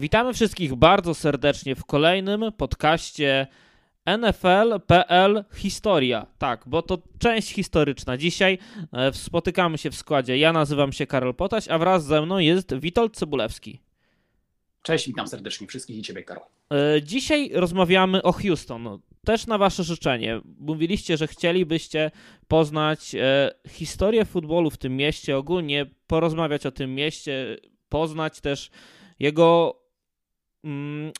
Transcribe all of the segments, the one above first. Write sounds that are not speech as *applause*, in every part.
Witamy wszystkich bardzo serdecznie w kolejnym podcaście NFL.pl Historia. Tak, bo to część historyczna. Dzisiaj e, spotykamy się w składzie. Ja nazywam się Karol Potaś, a wraz ze mną jest Witold Cybulewski. Cześć, witam serdecznie wszystkich i Ciebie, Karol. E, dzisiaj rozmawiamy o Houston. Też na Wasze życzenie. Mówiliście, że chcielibyście poznać e, historię futbolu w tym mieście, ogólnie porozmawiać o tym mieście, poznać też jego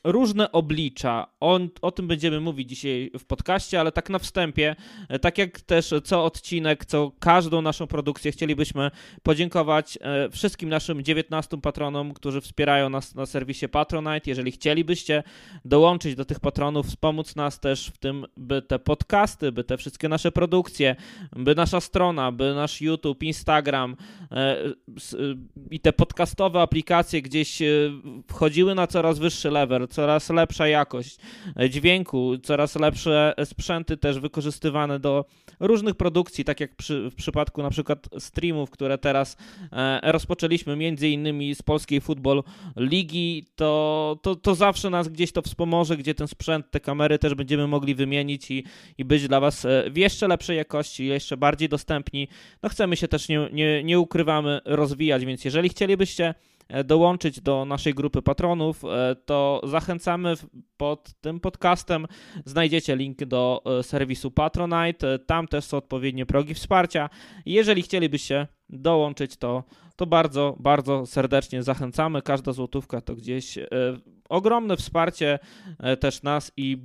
różne oblicza. O, o tym będziemy mówić dzisiaj w podcaście, ale tak na wstępie, e, tak jak też co odcinek, co każdą naszą produkcję, chcielibyśmy podziękować e, wszystkim naszym 19 patronom, którzy wspierają nas na serwisie Patronite. Jeżeli chcielibyście dołączyć do tych patronów, wspomóc nas też w tym, by te podcasty, by te wszystkie nasze produkcje, by nasza strona, by nasz YouTube, Instagram e, i te podcastowe aplikacje gdzieś wchodziły na coraz wyższe wyższy level, coraz lepsza jakość dźwięku, coraz lepsze sprzęty też wykorzystywane do różnych produkcji, tak jak przy, w przypadku na przykład streamów, które teraz e, rozpoczęliśmy między innymi z polskiej Football Ligi, to, to, to zawsze nas gdzieś to wspomoże, gdzie ten sprzęt, te kamery też będziemy mogli wymienić i, i być dla Was e, w jeszcze lepszej jakości, jeszcze bardziej dostępni. No chcemy się też, nie, nie, nie ukrywamy, rozwijać, więc jeżeli chcielibyście dołączyć do naszej grupy patronów, e, to zachęcamy pod tym podcastem. Znajdziecie link do e, serwisu Patronite. Tam też są odpowiednie progi wsparcia. Jeżeli chcielibyście dołączyć, to, to bardzo, bardzo serdecznie zachęcamy. Każda złotówka to gdzieś ogromne wsparcie też nas i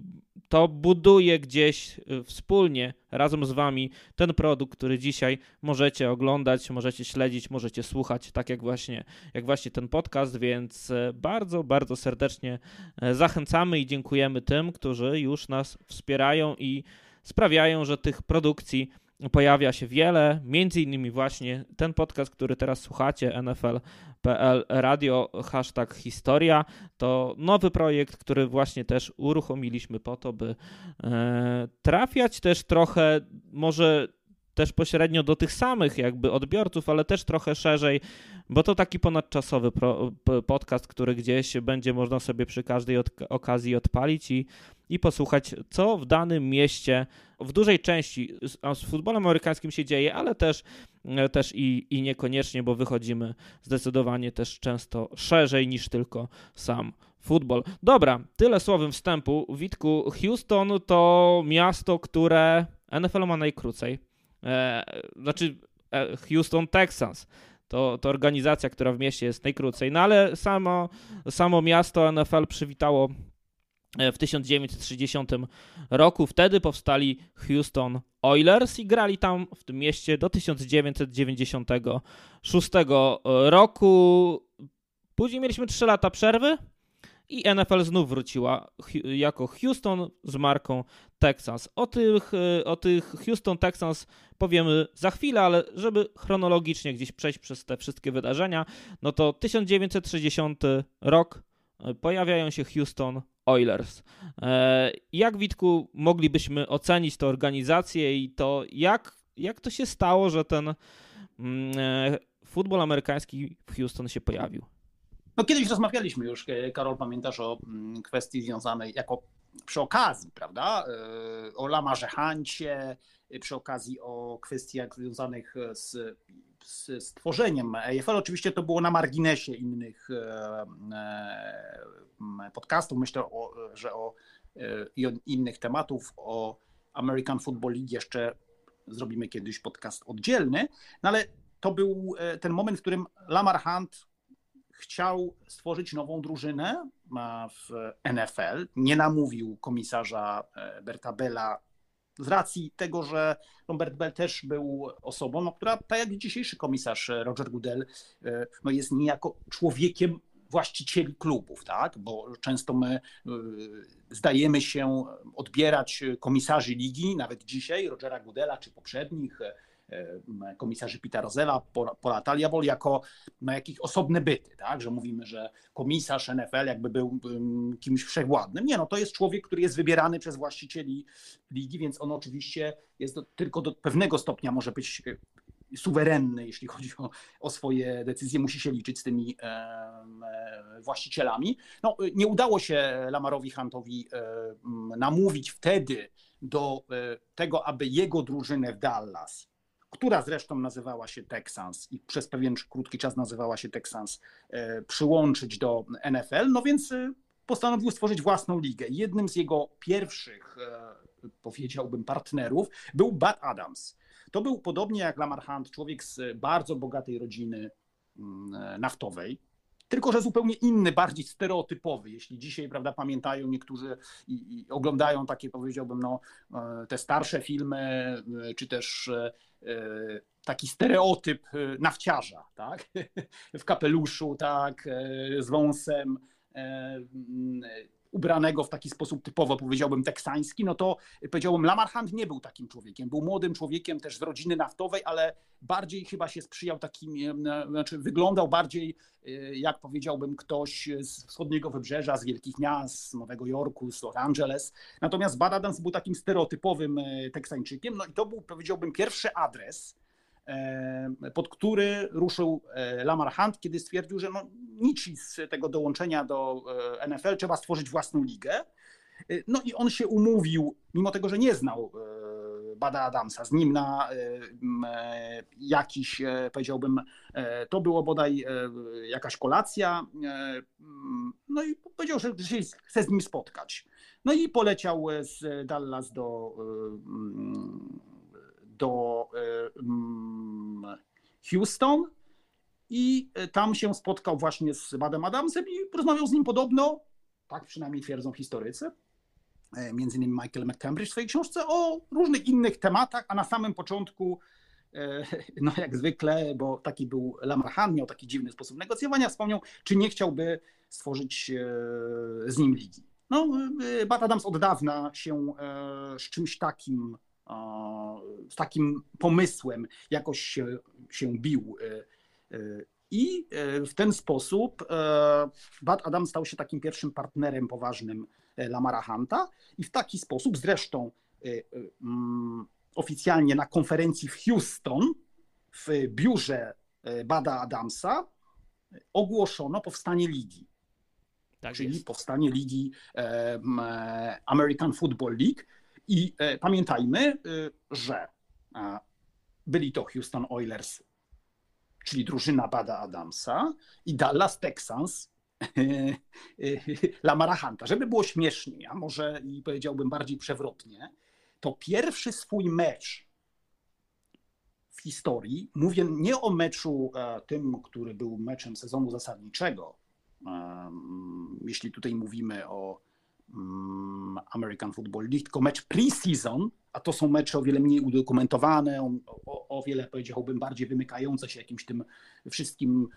to buduje gdzieś y, wspólnie razem z Wami ten produkt, który dzisiaj możecie oglądać, możecie śledzić, możecie słuchać, tak jak właśnie, jak właśnie ten podcast, więc e, bardzo, bardzo serdecznie e, zachęcamy i dziękujemy tym, którzy już nas wspierają i sprawiają, że tych produkcji pojawia się wiele, między innymi właśnie ten podcast, który teraz słuchacie, NFL.pl Radio, hashtag historia, to nowy projekt, który właśnie też uruchomiliśmy po to, by e, trafiać też trochę, może też pośrednio do tych samych jakby odbiorców, ale też trochę szerzej, bo to taki ponadczasowy podcast, który gdzieś będzie można sobie przy każdej okazji odpalić i, i posłuchać, co w danym mieście w dużej części z, z futbolem amerykańskim się dzieje, ale też, e, też i, i niekoniecznie, bo wychodzimy zdecydowanie też często szerzej niż tylko sam futbol. Dobra, tyle słowem wstępu. Witku, Houston to miasto, które NFL ma najkrócej. E, znaczy e, Houston Texans. To, to organizacja, która w mieście jest najkrócej. No ale samo, samo miasto NFL przywitało w 1960 roku. Wtedy powstali Houston Oilers i grali tam w tym mieście do 1996 roku. Później mieliśmy 3 lata przerwy i NFL znów wróciła jako Houston z marką Texans. O tych, e, o tych Houston Texans powiemy za chwilę, ale żeby chronologicznie gdzieś przejść przez te wszystkie wydarzenia, no to 1960 rok e, pojawiają się Houston Oilers. E, jak Witku moglibyśmy ocenić tę organizację i to jak, jak to się stało, że ten mm, futbol amerykański w Houston się pojawił? No kiedyś rozmawialiśmy już, e, Karol, pamiętasz o mm, kwestii związanej jako przy okazji, prawda, e, o Lamarze Hancie, e, przy okazji o kwestiach związanych z, z stworzeniem EFL. Oczywiście to było na marginesie innych podcastów. Myślę, o, że o innych tematów, o American Football League jeszcze zrobimy kiedyś podcast oddzielny, no ale to był ten moment, w którym Lamar Hunt chciał stworzyć nową drużynę w NFL. Nie namówił komisarza e, Berta Bella z racji tego, że Robert Bell też był osobą, no, która, tak jak dzisiejszy komisarz e, Roger Goodell, e, no, jest niejako człowiekiem właścicieli klubów, tak? bo często my zdajemy się odbierać komisarzy ligi, nawet dzisiaj, Rogera Goodella czy poprzednich, komisarzy Pita Rozela, Pola Taliabol jako no, jakieś osobne byty, tak? że mówimy, że komisarz NFL jakby był kimś wszechwładnym. Nie, no to jest człowiek, który jest wybierany przez właścicieli ligi, więc on oczywiście jest do, tylko do pewnego stopnia może być suwerenny, jeśli chodzi o, o, swoje decyzje, musi się liczyć z tymi e, właścicielami. No, nie udało się Lamarowi Huntowi e, namówić wtedy do e, tego, aby jego drużynę w Dallas, która zresztą nazywała się Texans i przez pewien krótki czas nazywała się Texans, e, przyłączyć do NFL, no więc e, postanowił stworzyć własną ligę. Jednym z jego pierwszych, powiedziałbym, partnerów był Bud Adams. To był podobnie jak Lamar Hunt, człowiek z bardzo bogatej rodziny mm, naftowej, tylko że zupełnie inny, bardziej stereotypowy. Jeśli dzisiaj, prawda, pamiętają niektórzy i, i oglądają takie, powiedziałbym, no, e, te starsze filmy, e, czy też e, taki stereotyp nafciarza, tak? *laughs* W kapeluszu, tak, z wąsem, ubranego w taki sposób typowo, powiedziałbym, teksański, no to powiedziałbym, Lamar Hunt nie był takim człowiekiem. Był młodym człowiekiem też z rodziny naftowej, ale bardziej chyba się sprzyjał takim, e, znaczy wyglądał bardziej, jak powiedziałbym, ktoś z wschodniego wybrzeża, z wielkich miast, z Nowego Jorku, z Los Angeles. Natomiast Bad Adams był takim stereotypowym teksańczykiem, no i to był, powiedziałbym, pierwszy adres, pod który ruszył Lamar Hunt, kiedy stwierdził, że no, nic z tego dołączenia do NFL trzeba stworzyć własną ligę. No i on się umówił, mimo tego, że nie znał Bada Adamsa, z nim na jakiś, powiedziałbym, to było bodaj jakaś kolacja, no i powiedział, że się chce z nim spotkać. No i poleciał z Dallas do do e, mm, Houston i e, tam się spotkał właśnie z Badem Adamsem i porozmawiał z nim podobno, tak przynajmniej twierdzą historycy, e, między innymi Michael McCambridge w swojej książce, o różnych innych tematach, a na samym początku, *laughs* no jak zwykle, bo taki był Lamar miał taki dziwny sposób negocjowania, wspomniał, czy nie chciałby stworzyć z nim ligi. No, Bad Adams od dawna się z czymś takim z takim pomysłem jakoś się, się bił. E, e, I e, w ten sposób Bad Adam stał się takim pierwszym partnerem poważnym Lamara Hunta i w taki sposób zresztą mm, oficjalnie na konferencji w Houston w biurze Bada Adamsa ogłoszono powstanie ligi. Tak czyli jest. powstanie ligi American Football League, i e, pamiętajmy, e, że e, byli to Houston Oilers, czyli drużyna Bada Adamsa i Dallas Texans Lamara Hunta. Żeby było śmieszniej, a może i powiedziałbym bardziej przewrotnie, to pierwszy swój mecz w historii, mówię nie o meczu tym, który był meczem sezonu zasadniczego, jeśli tutaj mówimy o American Football League, tylko mecz pre-season, a to są mecze o wiele mniej udokumentowane, o, o, wiele powiedziałbym bardziej wymykające się jakimś tym wszystkim,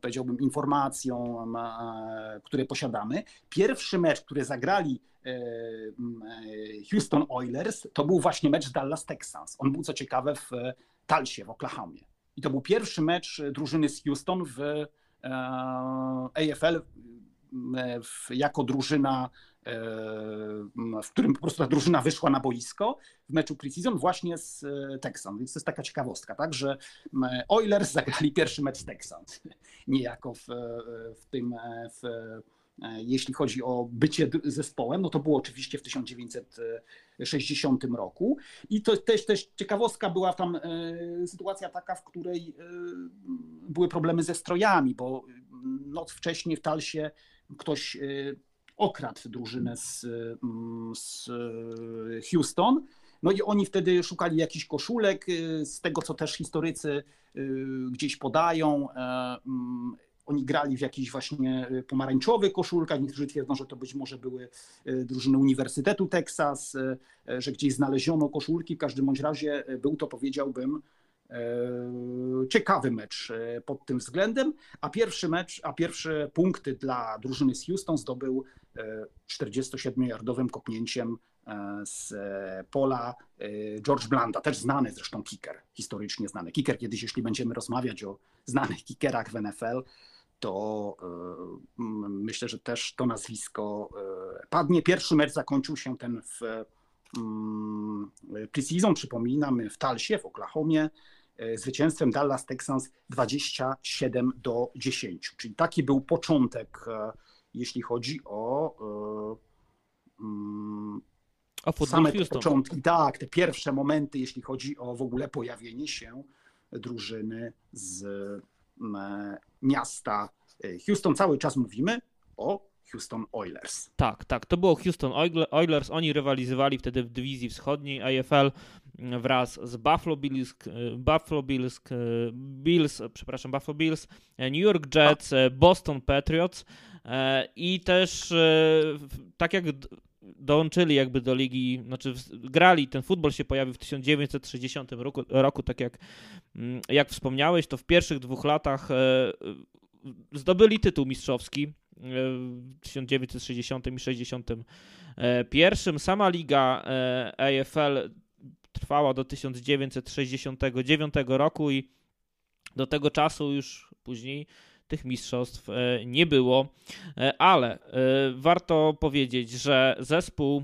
powiedziałbym, informacjom, które posiadamy. Pierwszy mecz, który zagrali e, e, Houston Oilers, to był właśnie mecz z Dallas Texans. On był co ciekawe w Talsie w Oklahomie. I to był pierwszy mecz drużyny z Houston w e, AFL jako drużyna w którym po prostu ta drużyna wyszła na boisko w meczu preseason właśnie z e, Texan. Więc to jest taka ciekawostka, tak, że Oilers zagrali pierwszy mecz z Texan, *laughs* niejako w, w tym, w, jeśli chodzi o bycie zespołem, no to było oczywiście w 1960 roku. I to też, też ciekawostka była tam e, sytuacja taka, w której były problemy ze strojami, bo noc wcześniej w Talsie ktoś okradł drużynę z, mm, z Houston. No i oni wtedy szukali jakichś koszulek, y, z tego co też historycy y, gdzieś podają. E, mm, oni grali w jakichś właśnie pomarańczowych koszulkach. Niektórzy twierdzą, że to być może były drużyny Uniwersytetu Texas, że gdzieś znaleziono koszulki. W każdym bądź razie był to, powiedziałbym, E, ciekawy mecz e, pod tym względem, a pierwszy mecz, a pierwsze punkty dla drużyny z Houston zdobył 47-yardowym e, kopnięciem z pola George Blanda, też znany zresztą kicker, historycznie znany kicker. Kiedyś, jeśli będziemy rozmawiać o znanych kickerach w NFL, to myślę, że też to nazwisko padnie. Pierwszy mecz zakończył się ten w preseason, przypominam, w Talsie, w Oklahomie, zwycięstwem Dallas Texans 27 do 10. Czyli taki był początek, jeśli chodzi o, mm, o same te początki, tak, te pierwsze momenty, jeśli chodzi o w ogóle pojawienie się drużyny z miasta Houston. Cały czas mówimy o Houston Oilers. Tak, tak, to było Houston Oilers. Oni rywalizowali wtedy w dywizji wschodniej AFL wraz z Buffalo Bills, Buffalo Bills, Bills, przepraszam, Buffalo Bills, New York Jets, Boston Patriots e, i też e, tak jak dołączyli jakby do ligi, znaczy grali, ten futbol się pojawił w 1960 roku, roku tak jak, mm, jak wspomniałeś, to w pierwszych dwóch latach e, zdobyli tytuł mistrzowski w 1960 i 61. Sama liga e, AFL trwała do 1969 roku i do tego czasu już później tych mistrzostw e, nie było, e, ale warto powiedzieć, że zespół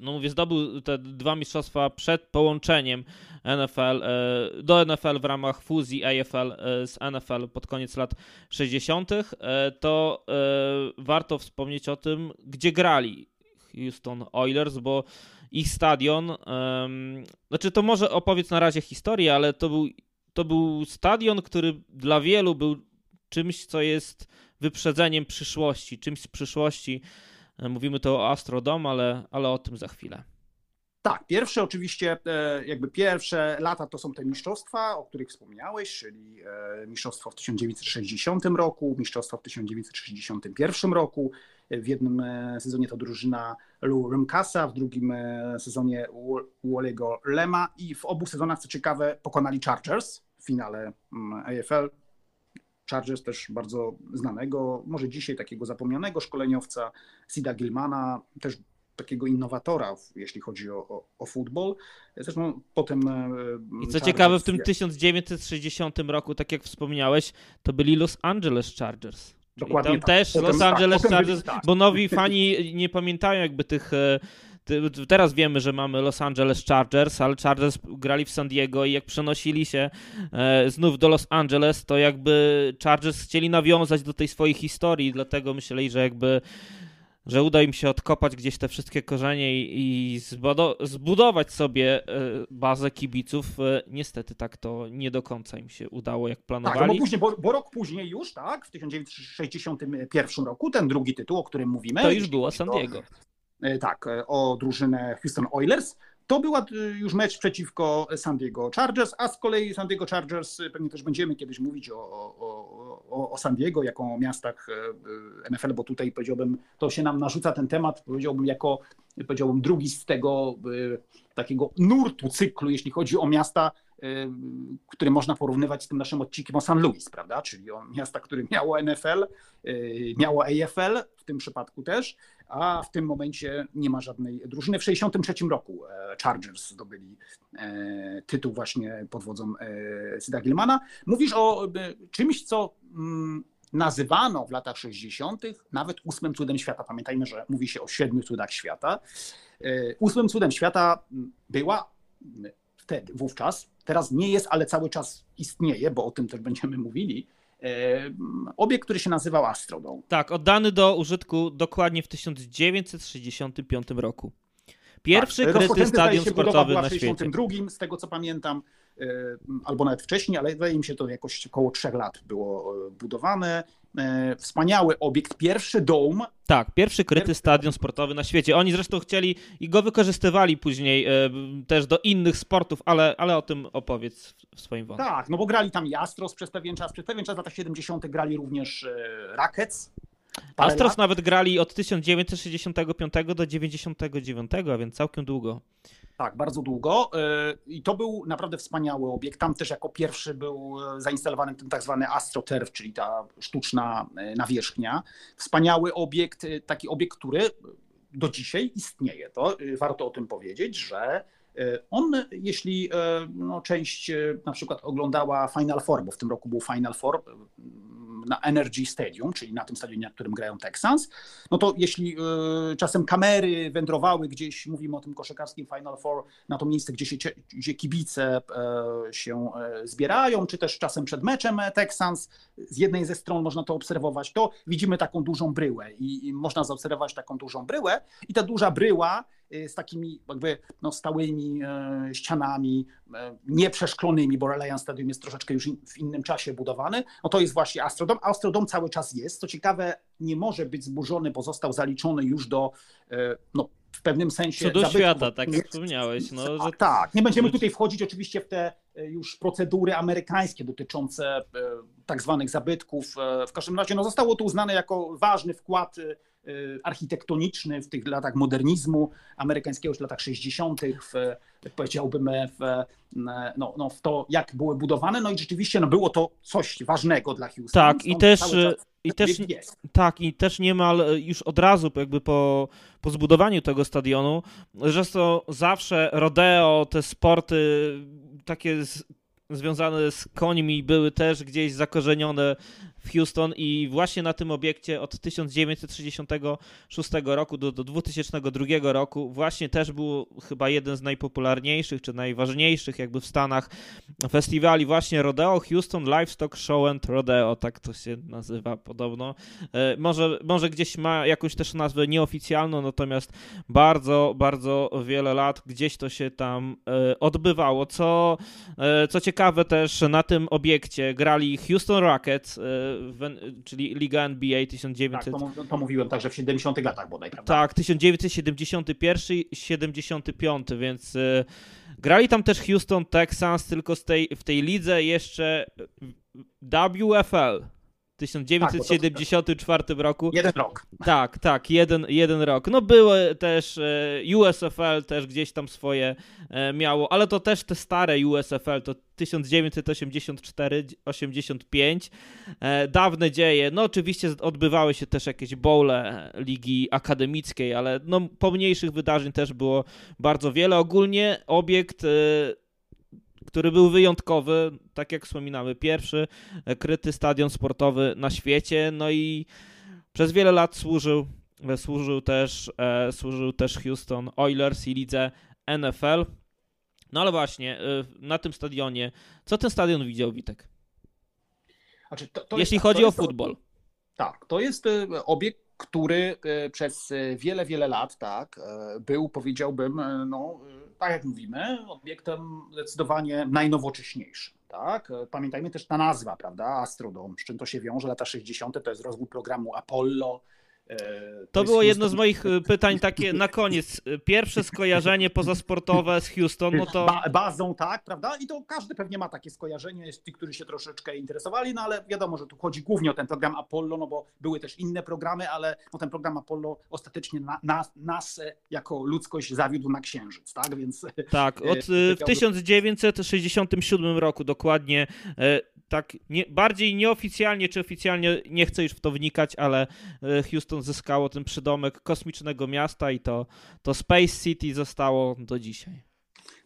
no mówię, zdobył te dwa mistrzostwa przed połączeniem NFL e, do NFL w ramach fuzji AFL e, z NFL pod koniec lat 60., e, to warto wspomnieć o tym, gdzie grali Houston Oilers, bo ich stadion, znaczy to może opowiedz na razie historię, ale to był, to był stadion, który dla wielu był czymś, co jest wyprzedzeniem przyszłości, czymś z przyszłości E, mówimy to o Astrodom, ale, ale o tym za chwilę. Tak, pierwsze oczywiście, e, jakby pierwsze lata to są te mistrzostwa, o których wspomniałeś, czyli e, mistrzostwo w 1960 roku, mistrzostwo w 1961 roku. W jednym sezonie to drużyna Lou Rimkasa, w drugim sezonie Walego Lema i w obu sezonach, co ciekawe, pokonali Chargers w finale mm, AFL. Chargers też bardzo znanego, może dzisiaj takiego zapomnianego szkoleniowca, Sida Gilmana, też takiego innowatora, jeśli chodzi o, o, o futbol. Zresztą potem. E, I co Chargers ciekawe, w tym 1960 roku, tak jak wspomniałeś, to byli Los Angeles Chargers. Dokładnie. I tam tak. też potem, Los tak, Angeles tak, Chargers, byli, tak. bo nowi fani nie pamiętają jakby tych e, Teraz wiemy, że mamy Los Angeles Chargers, ale Chargers grali w San Diego i jak przenosili się e, znów do Los Angeles, to jakby Chargers chcieli nawiązać do tej swojej historii, dlatego myśleli, że jakby że uda im się odkopać gdzieś te wszystkie korzenie i, zbudować sobie e, bazę kibiców. E, niestety tak to nie do końca im się udało, jak planowali. Tak, bo, później, bo, bo rok później już, tak, w 1961 roku, ten drugi tytuł, o którym mówimy. To już było San Diego. E, tak, e, o drużynę Houston Oilers. To była e, już mecz przeciwko San Diego Chargers, a z kolei San Diego Chargers, pewnie też będziemy kiedyś mówić o, o, o, o San Diego jako o miastach NFL, bo tutaj powiedziałbym, to się nam narzuca ten temat, powiedziałbym jako, powiedziałbym drugi z tego takiego nurtu cyklu, jeśli chodzi o miasta, który można porównywać z tym naszym odcinkiem o San Luis, prawda? Czyli o miasta, które miało NFL, miało AFL w tym przypadku też, a w tym momencie nie ma żadnej drużyny. W 1963 roku e, Chargers zdobyli e, tytuł właśnie pod wodzą Syda e, Gilmana. Mówisz o czymś, co mm, nazywano w latach 60. nawet ósmym cudem świata. Pamiętajmy, że mówi się o siedmiu cudach świata. Ósmym cudem świata była wtedy, wówczas, teraz nie jest, ale cały czas istnieje, bo o tym też będziemy mówili, obiekt, który się nazywał Astrodome. Tak, oddany do użytku dokładnie w 1965 roku. Pierwszy tak, kryty stadion sportowy na świecie. W 1962, z tego co pamiętam, albo nawet wcześniej, ale wydaje mi się to jakoś około trzech lat było e, budowane. E, wspaniały obiekt, pierwszy dom. Tak, pierwszy kryty pierwszy stadion sportowy na świecie. Oni zresztą chcieli i go wykorzystywali później e, też do innych sportów, ale, ale o tym opowiedz w swoim wątku. Tak, no bo grali tam Jastros przez pewien czas, przez pewien czas w latach 70. grali również Rackets. Astros lat. nawet grali od 1965 do 99, a więc całkiem długo. Tak, bardzo długo y, i to był naprawdę wspaniały obiekt. Tam też jako pierwszy był e, zainstalowany ten tak zwany AstroTurf, czyli ta sztuczna e, nawierzchnia. Wspaniały obiekt, taki obiekt, który do dzisiaj istnieje. To warto o tym powiedzieć, że on, jeśli no, część na przykład oglądała Final Four, bo w tym roku był Final Four, na Energy Stadium, czyli na tym stadionie, na którym grają Texans, no to jeśli czasem kamery wędrowały gdzieś, mówimy o tym koszykarskim Final Four, na to miejsce, gdzie, się, gdzie kibice się zbierają, czy też czasem przed meczem Texans, z jednej ze stron można to obserwować, to widzimy taką dużą bryłę i, można zaobserwować taką dużą bryłę i ta duża bryła z takimi jakby no, stałymi e, ścianami, e, nieprzeszklonymi, bo Reliance Stadium jest troszeczkę już w innym czasie budowany, no to jest właśnie Astrodom. Astrodom cały czas jest. Co ciekawe, nie może być zburzony, bo został zaliczony już do e, no, w pewnym sensie. Co do świata, tak jak wspomniałeś. No, że... Tak, nie będziemy tutaj wchodzić oczywiście w te już procedury amerykańskie dotyczące tak zwanych zabytków. W każdym razie no, zostało to uznane jako ważny wkład Y, architektoniczny w tych latach modernizmu amerykańskiego, już w latach 60., w, powiedziałbym, w, no, no, w to, jak były budowane. No i rzeczywiście no, było to coś ważnego dla Houston. Tak, i też. I też, tak, i też niemal już od razu jakby po, po zbudowaniu tego stadionu, że to zawsze rodeo, te sporty takie związane z końmi były też gdzieś zakorzenione w Houston i właśnie na tym obiekcie od 1966 roku do, do 2002 roku właśnie też był chyba jeden z najpopularniejszych czy najważniejszych jakby w Stanach festiwali właśnie Rodeo Houston Livestock Show and Rodeo, tak to się nazywa podobno. E, może, może gdzieś ma jakąś też nazwę nieoficjalną, natomiast bardzo, bardzo wiele lat gdzieś to się tam e, odbywało. Co, e, co ciekawe też na tym obiekcie grali Houston Rockets, czyli Liga NBA 1900. Tak, to, to mówiłem także w 70 latach bodaj, prawda? Tak, 1971 75, więc y, grali tam też Houston Texans, tylko z tej, w tej lidze jeszcze WFL. 1974 tak, roku. Jeden rok. Tak, tak, jeden, jeden rok. No były też e, USFL też gdzieś tam swoje e, miało, ale to też te stare USFL, to 1984-85. E, dawne dzieje. No oczywiście odbywały się też jakieś bowle ligi akademickiej, ale no pomniejszych wydarzeń też było bardzo wiele. Ogólnie obiekt który był wyjątkowy, tak jak wspominamy, pierwszy kryty stadion sportowy na świecie, no i przez wiele lat służył, służył też, e, służył też Houston Oilers i lidze NFL. No ale właśnie, e, na tym stadionie, co ten stadion widział, Witek? Znaczy, to, to Jeśli jest, chodzi o futbol. Tak, to jest e, obiekt, który przez wiele, wiele lat tak, był, powiedziałbym, no, tak jak mówimy, obiektem zdecydowanie najnowocześniejszym. Tak? Pamiętajmy też ta nazwa, prawda? Astrodom, z czym to się wiąże, lata 60. to jest rozwój programu Apollo, E, to, było jedno z moich e, pytań takie na koniec. Pierwsze skojarzenie pozasportowe z Houston, no to... Ba bazą, tak, prawda? I to każdy pewnie ma takie skojarzenie, jest ci, którzy się troszeczkę interesowali, no ale wiadomo, że tu chodzi głównie o ten program Apollo, no bo były też inne programy, ale no ten program Apollo ostatecznie na, na, nas jako ludzkość zawiódł na Księżyc, tak? Więc... Tak, od, e, w 1967 roku dokładnie tak nie, bardziej nieoficjalnie czy oficjalnie, nie chcę już w to wnikać, ale e, Zyskało ten przydomek kosmicznego miasta i to, to Space City zostało do dzisiaj.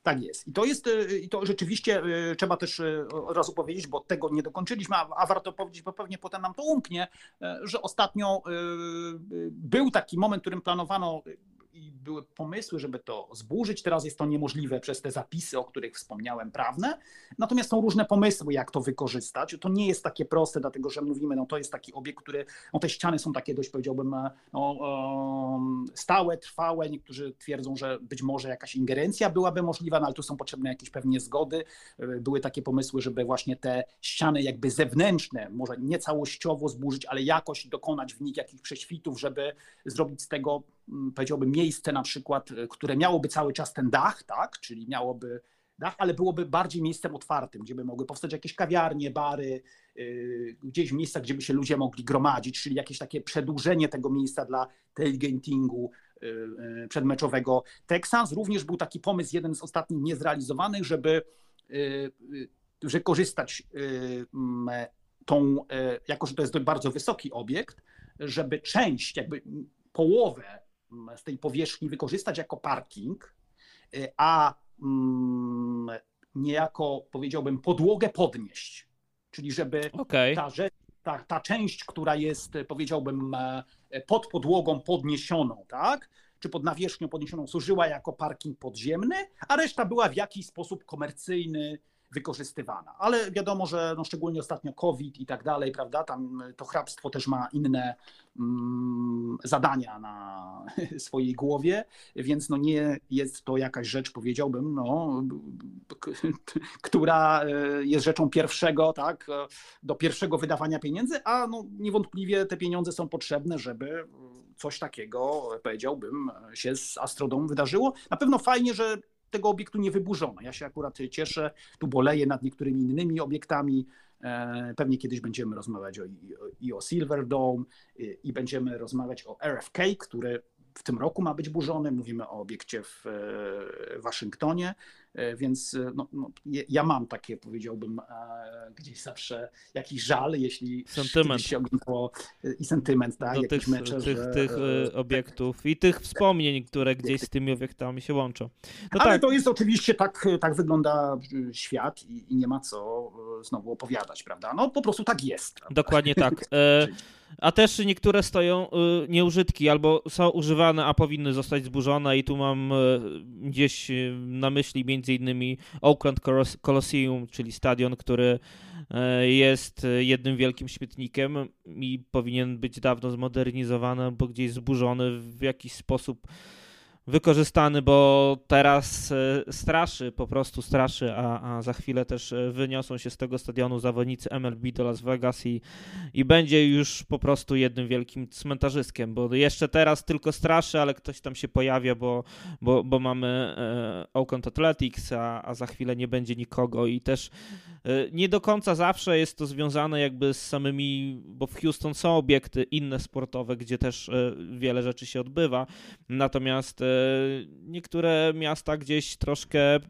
Tak jest. I to jest, e, i to rzeczywiście e, trzeba też od razu powiedzieć, bo tego nie dokończyliśmy, a, a warto powiedzieć, bo pewnie potem nam to umknie, że ostatnio był taki moment, w którym planowano i były pomysły, żeby to zburzyć. Teraz jest to niemożliwe przez te zapisy, o których wspomniałem, prawne. Natomiast są różne pomysły, jak to wykorzystać. To nie jest takie proste, dlatego że mówimy, no to jest taki obiekt, który, no te ściany są takie dość, powiedziałbym, no, stałe, trwałe. Niektórzy twierdzą, że być może jakaś ingerencja byłaby możliwa, no ale tu są potrzebne jakieś pewnie zgody. Były takie pomysły, żeby właśnie te ściany jakby zewnętrzne, może nie całościowo zburzyć, ale jakoś dokonać w nich jakichś prześwitów, żeby zrobić z tego powiedziałbym, miejsce na przykład, e, które miałoby cały czas ten dach, tak, czyli miałoby dach, ale byłoby bardziej miejscem otwartym, gdzie by mogły powstać jakieś kawiarnie, bary, yy, gdzieś miejsca, gdzie by się ludzie mogli gromadzić, czyli jakieś takie przedłużenie tego miejsca dla tailgatingu yy, przedmeczowego. Texans również był taki pomysł, jeden z ostatnich niezrealizowanych, żeby yy, że korzystać tą, jako że to jest bardzo wysoki obiekt, żeby część, jakby połowę z tej powierzchni wykorzystać jako parking, y, a mm, niejako powiedziałbym podłogę podnieść. Czyli żeby okay. ta rzecz ta, ta część, która jest, powiedziałbym, pod podłogą podniesioną, tak? czy pod nawierzchnią podniesioną służyła jako parking podziemny, a reszta była w jakiś sposób komercyjny, wykorzystywana. Ale wiadomo, że no szczególnie ostatnio COVID i tak dalej, prawda, tam to hrabstwo też ma inne mm, zadania na *laughs* swojej głowie, więc no nie jest to jakaś rzecz, powiedziałbym, no, *laughs* która e, jest rzeczą pierwszego, tak, do pierwszego wydawania pieniędzy, a no niewątpliwie te pieniądze są potrzebne, żeby coś takiego, powiedziałbym, się z Astrodą wydarzyło. Na pewno fajnie, że tego obiektu nie wyburzono. Ja się akurat cieszę, tu boleję nad niektórymi innymi obiektami. E, pewnie kiedyś będziemy rozmawiać o, i o Silver Dome i będziemy rozmawiać o RFK, który w tym roku ma być burzony. Mówimy o obiekcie w e, Waszyngtonie, więc e, no, no, ja mam takie, powiedziałbym, gdzieś zawsze jakiś żal, jeśli sentyment. się oglądało i sentyment, tak, do tych, mecze, tych, że, tych obiektów tak. i tych wspomnień, które gdzieś z tymi obiektami się łączą. No Ale tak. to jest oczywiście, tak, tak wygląda świat i, i nie ma co znowu opowiadać, prawda? No po prostu tak jest. Prawda? Dokładnie tak. *laughs* A też niektóre stoją y, nieużytki albo są używane, a powinny zostać zburzone. I tu mam y, gdzieś y, na myśli między innymi Oakland Coliseum, czyli stadion, który jest jednym wielkim śmietnikiem i powinien być dawno zmodernizowany, bo gdzieś zburzony w jakiś sposób wykorzystany, bo teraz e, straszy, po prostu straszy, a, a za chwilę też e, wyniosą się z tego stadionu zawodnicy MLB do Las Vegas i, i będzie już po prostu jednym wielkim cmentarzyskiem, bo jeszcze teraz tylko straszy, ale ktoś tam się pojawia, bo, bo, bo mamy e, Oakland Athletics, a, a za chwilę nie będzie nikogo i też nie do końca zawsze jest to związane jakby z samymi, bo w Houston są obiekty inne sportowe, gdzie też wiele rzeczy się odbywa, natomiast niektóre miasta gdzieś troszkę,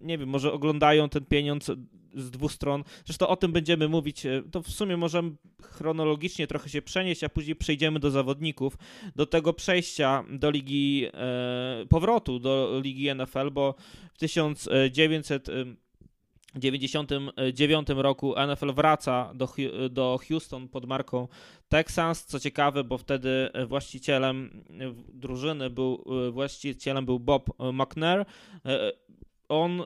nie wiem, może oglądają ten pieniądz z dwóch stron. Zresztą o tym będziemy mówić. To w sumie możemy chronologicznie trochę się przenieść, a później przejdziemy do zawodników, do tego przejścia do ligi, e, powrotu do ligi NFL, bo w 1900 1999 roku NFL wraca do, do Houston pod marką Texans. Co ciekawe, bo wtedy właścicielem drużyny był właścicielem był Bob McNair. On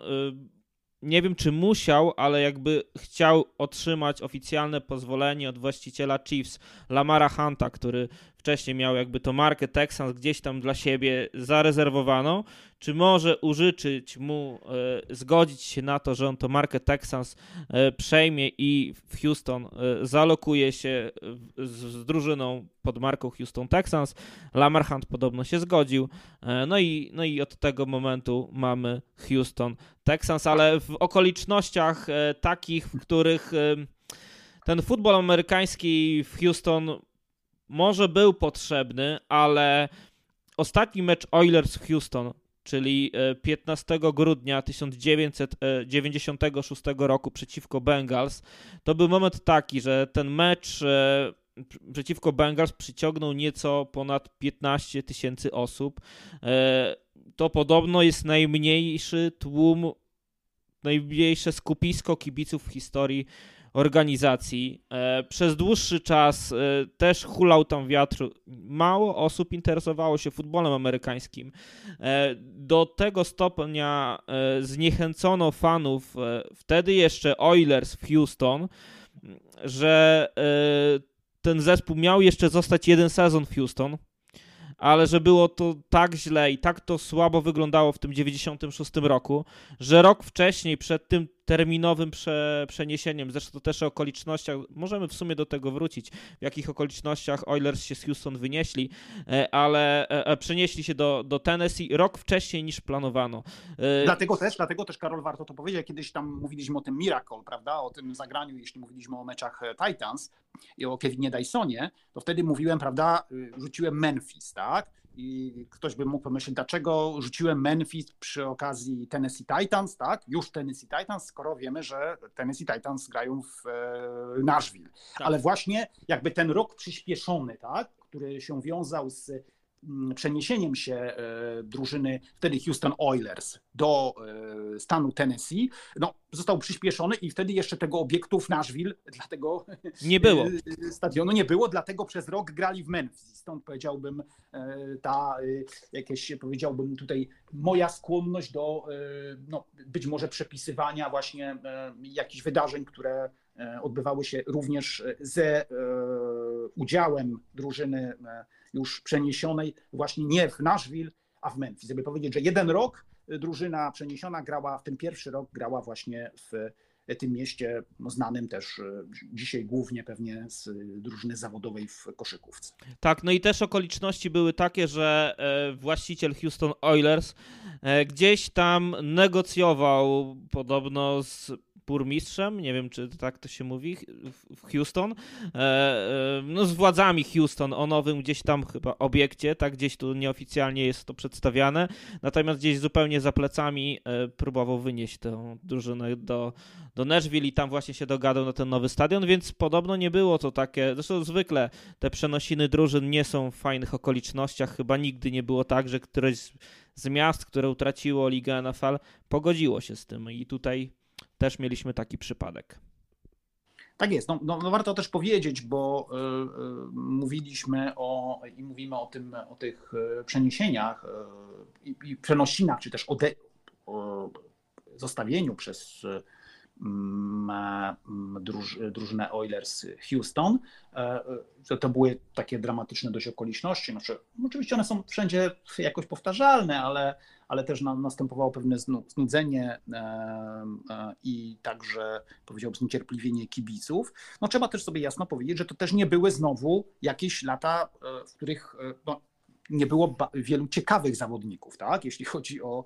nie wiem czy musiał, ale jakby chciał otrzymać oficjalne pozwolenie od właściciela Chiefs Lamara Hunta, który wcześniej miał jakby to markę Texans gdzieś tam dla siebie zarezerwowaną, czy może użyczyć mu, e, zgodzić się na to, że on to markę Texans e, przejmie i w Houston e, zalokuje się z, z drużyną pod marką Houston Texans. Lamar Hunt podobno się zgodził. No i, no i od tego momentu mamy Houston Texans, ale w okolicznościach takich, w których ten futbol amerykański w Houston może był potrzebny, ale ostatni mecz Oilers Houston, czyli 15 e, grudnia 1996 roku przeciwko Bengals, to był moment taki, że ten mecz e, przeciwko Bengals przyciągnął nieco ponad 15 tysięcy osób. E, to podobno jest najmniejszy tłum, najmniejsze skupisko kibiców w historii organizacji. E, przez dłuższy czas e, też hulał tam wiatr. Mało osób interesowało się futbolem amerykańskim. E, do tego stopnia zniechęcono fanów wtedy jeszcze Oilers w Houston, że ten zespół miał jeszcze zostać jeden sezon w Houston ale że było to tak źle i tak to słabo wyglądało w tym 96 roku, że rok wcześniej, przed tym terminowym prze, przeniesieniem, zresztą też o okolicznościach, możemy w sumie do tego wrócić, w jakich okolicznościach Oilers się z Houston wynieśli, e, ale e, e, przenieśli się do, do Tennessee rok wcześniej niż planowano. Dlatego też, dlatego też, Karol, warto to powiedzieć, kiedyś tam mówiliśmy o tym Miracle, prawda, o tym zagraniu, jeśli mówiliśmy o meczach Titans i o Kevinie Dysonie, to wtedy mówiłem, prawda, rzuciłem Memphis, tak, i ktoś by mógł pomyśleć, dlaczego rzuciłem Memphis przy okazji Tennessee Titans, tak? Już Tennessee Titans, skoro wiemy, że Tennessee Titans grają w e, Nashville. Tak. Ale właśnie jakby ten rok przyspieszony, tak? Który się wiązał z przeniesieniem się drużyny wtedy Houston Oilers do stanu Tennessee, no, został przyspieszony i wtedy jeszcze tego obiektu w Nashville, *laughs* dlatego nie było. Stadionu nie było, dlatego przez rok grali w Memphis. Stąd powiedziałbym ta jakieś, powiedziałbym tutaj moja skłonność do no, być może przepisywania właśnie jakichś wydarzeń, które E, odbywały się również ze e, udziałem drużyny e, już przeniesionej właśnie nie w Nashville, a w Memphis. Żeby powiedzieć, że jeden rok drużyna przeniesiona grała, w ten pierwszy rok grała właśnie w tym mieście no, znanym też dzisiaj głównie pewnie z drużyny zawodowej w koszykówce. Tak, no i też okoliczności były takie, że właściciel Houston Oilers gdzieś tam negocjował podobno z burmistrzem, nie wiem czy tak to się mówi, w Houston, e, e, no z władzami Houston o nowym gdzieś tam chyba obiekcie, tak gdzieś tu nieoficjalnie jest to przedstawiane, natomiast gdzieś zupełnie za plecami e, próbował wynieść tę drużynę do, do Nashville i tam właśnie się dogadał na ten nowy stadion, więc podobno nie było to takie, zresztą zwykle te przenosiny drużyn nie są w fajnych okolicznościach, chyba nigdy nie było tak, że któreś z miast, które utraciło Ligę NFL, pogodziło się z tym. I tutaj też mieliśmy taki przypadek. Tak jest. No, no, no, warto też powiedzieć, bo y, y, mówiliśmy o i mówimy o tym, o tych y, przeniesieniach i, i przenosinach, czy też o zostawieniu przez mm, druż, drużynę Oilers Houston. E, to były takie dramatyczne dość okoliczności. Znaczy, oczywiście one są wszędzie jakoś powtarzalne, ale, ale też na, następowało pewne znudzenie e, e, i także powiedziałbym zniecierpliwienie kibiców. No trzeba też sobie jasno powiedzieć, że to też nie były znowu jakieś lata, w których no, nie było wielu ciekawych zawodników, tak? Jeśli chodzi o.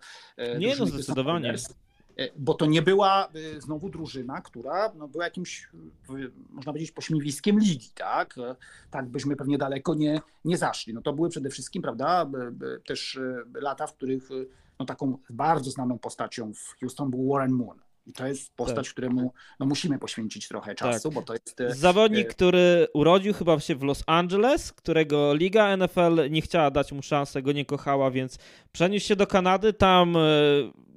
Nie, no zdecydowanie. E, bo to nie była e, znowu drużyna, która no, była jakimś, można powiedzieć, pośmiewiskiem ligi, tak? E, tak byśmy pewnie daleko nie, nie zaszli. No to były przede wszystkim, prawda, też lata, w których no, taką bardzo znaną postacią w Houston był Warren Moon. I to jest postać, tak. któremu no, musimy poświęcić trochę czasu, tak. bo to jest. Zawodnik, który urodził chyba się w Los Angeles, którego Liga NFL nie chciała dać mu szansę, go nie kochała, więc przeniósł się do Kanady. Tam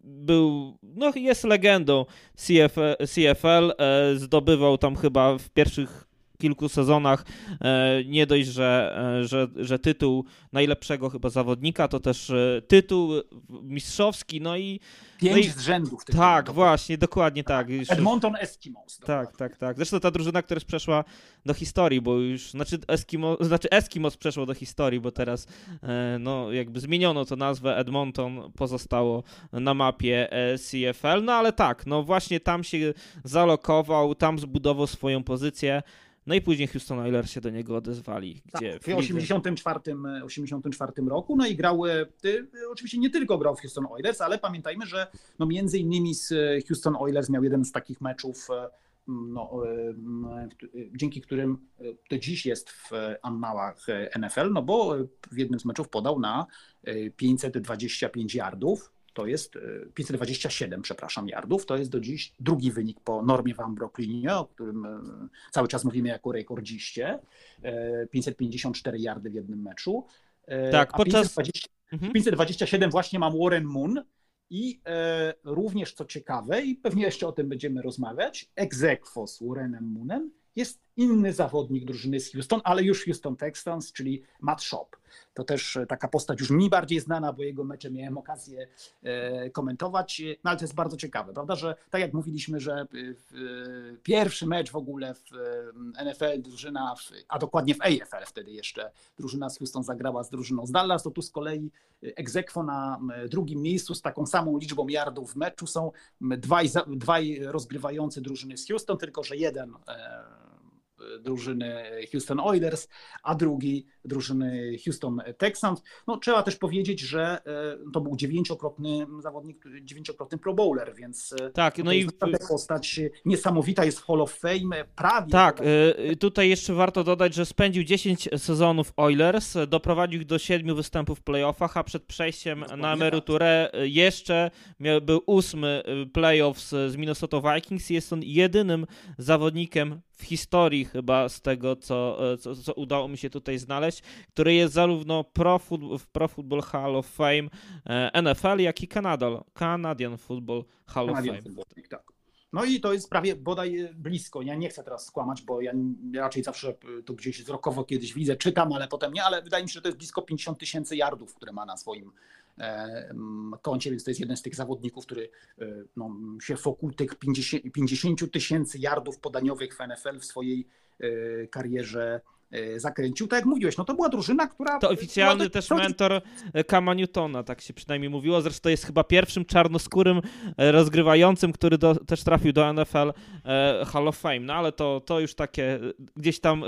był, no jest legendą CF, CFL, e, zdobywał tam chyba w pierwszych kilku sezonach e, nie dość, że, e, że, że tytuł najlepszego chyba zawodnika, to też tytuł mistrzowski, no i Pięć no i, z rzędów. Tak, właśnie, dokładnie tak. Edmonton Eskimos. Tak, tak, tak. Zresztą ta drużyna, która przeszła do historii, bo już, znaczy, Eskimo, znaczy Eskimos przeszło do historii, bo teraz e, no jakby zmieniono to nazwę, Edmonton pozostało na mapie e, CFL, no ale tak, no właśnie tam się zalokował, tam zbudował swoją pozycję. No i później Houston Oilers się do niego odezwali. Tak, gdzie tak, w 1984 84 roku. No i grał, ty, oczywiście nie tylko grał w Houston Oilers, ale pamiętajmy, że no między innymi z Houston Oilers miał jeden z takich meczów, e, no, e, dzięki którym do dziś jest w annałach NFL, no bo w jednym z meczów podał na 525 yardów to jest 527, e, przepraszam, yardów. To jest do dziś drugi wynik po normie Van Brooklynie, o którym e, cały czas mówimy jako rekordziście. 554 e, yardy w jednym meczu. Tak, podczas... 520, 527 mhm. właśnie mam Warren Moon i również co ciekawe, i pewnie jeszcze o tym będziemy rozmawiać, egzekwo z Warrenem Moonem jest inny zawodnik drużyny z Houston, ale już Houston Texans, czyli Matt Shop. To też e, taka postać już mi bardziej znana, bo jego mecze miałem okazję e, komentować, no ale to jest bardzo ciekawe, prawda, że tak jak mówiliśmy, że pierwszy mecz w ogóle w NFL drużyna, a dokładnie w AFL wtedy jeszcze drużyna z Houston zagrała z drużyną z Dallas, to tu z kolei egzekwo na drugim miejscu z taką samą liczbą yardów w meczu są dwaj, dwaj rozgrywający drużyny z Houston, tylko że jeden e, drużyny Houston Oilers, a drugi drużyny Houston Texans. No, trzeba też powiedzieć, że e, to był dziewięciokrotny zawodnik, dziewięciokrotny Pro Bowler, więc e, tak, no i postać niesamowita jest Hall of Fame, prawie. Tak, e, tutaj jeszcze warto dodać, że spędził 10 sezonów Oilers, doprowadził ich do siedmiu występów w playoffach, a przed przejściem na emeryturę jeszcze był ósmy playoffs z Minnesota Vikings i jest on jedynym zawodnikiem w historii chyba z tego, co, co, co udało mi się tutaj znaleźć, który jest zarówno Pro Football, w Pro Football Hall of Fame NFL, jak i Canada, Canadian Football Hall Canadian of Fame. Football, tak. No i to jest prawie bodaj blisko. Ja nie chcę teraz skłamać, bo ja raczej zawsze to gdzieś wzrokowo kiedyś widzę, czytam, ale potem nie, ale wydaje mi się, że to jest blisko 50 tysięcy yardów, które ma na swoim e, koncie, więc to jest jeden z tych zawodników, który e, no, się wokół tych 50 tysięcy yardów podaniowych w NFL w swojej e, karierze E, zakręcił. Tak jak mówiłeś, no to była drużyna, która... To oficjalny też mentor Kama Newtona, tak się przynajmniej mówiło. Zresztą jest chyba pierwszym czarnoskórym e, rozgrywającym, który do, też trafił do NFL e, Hall of Fame. No ale to, to już takie gdzieś tam...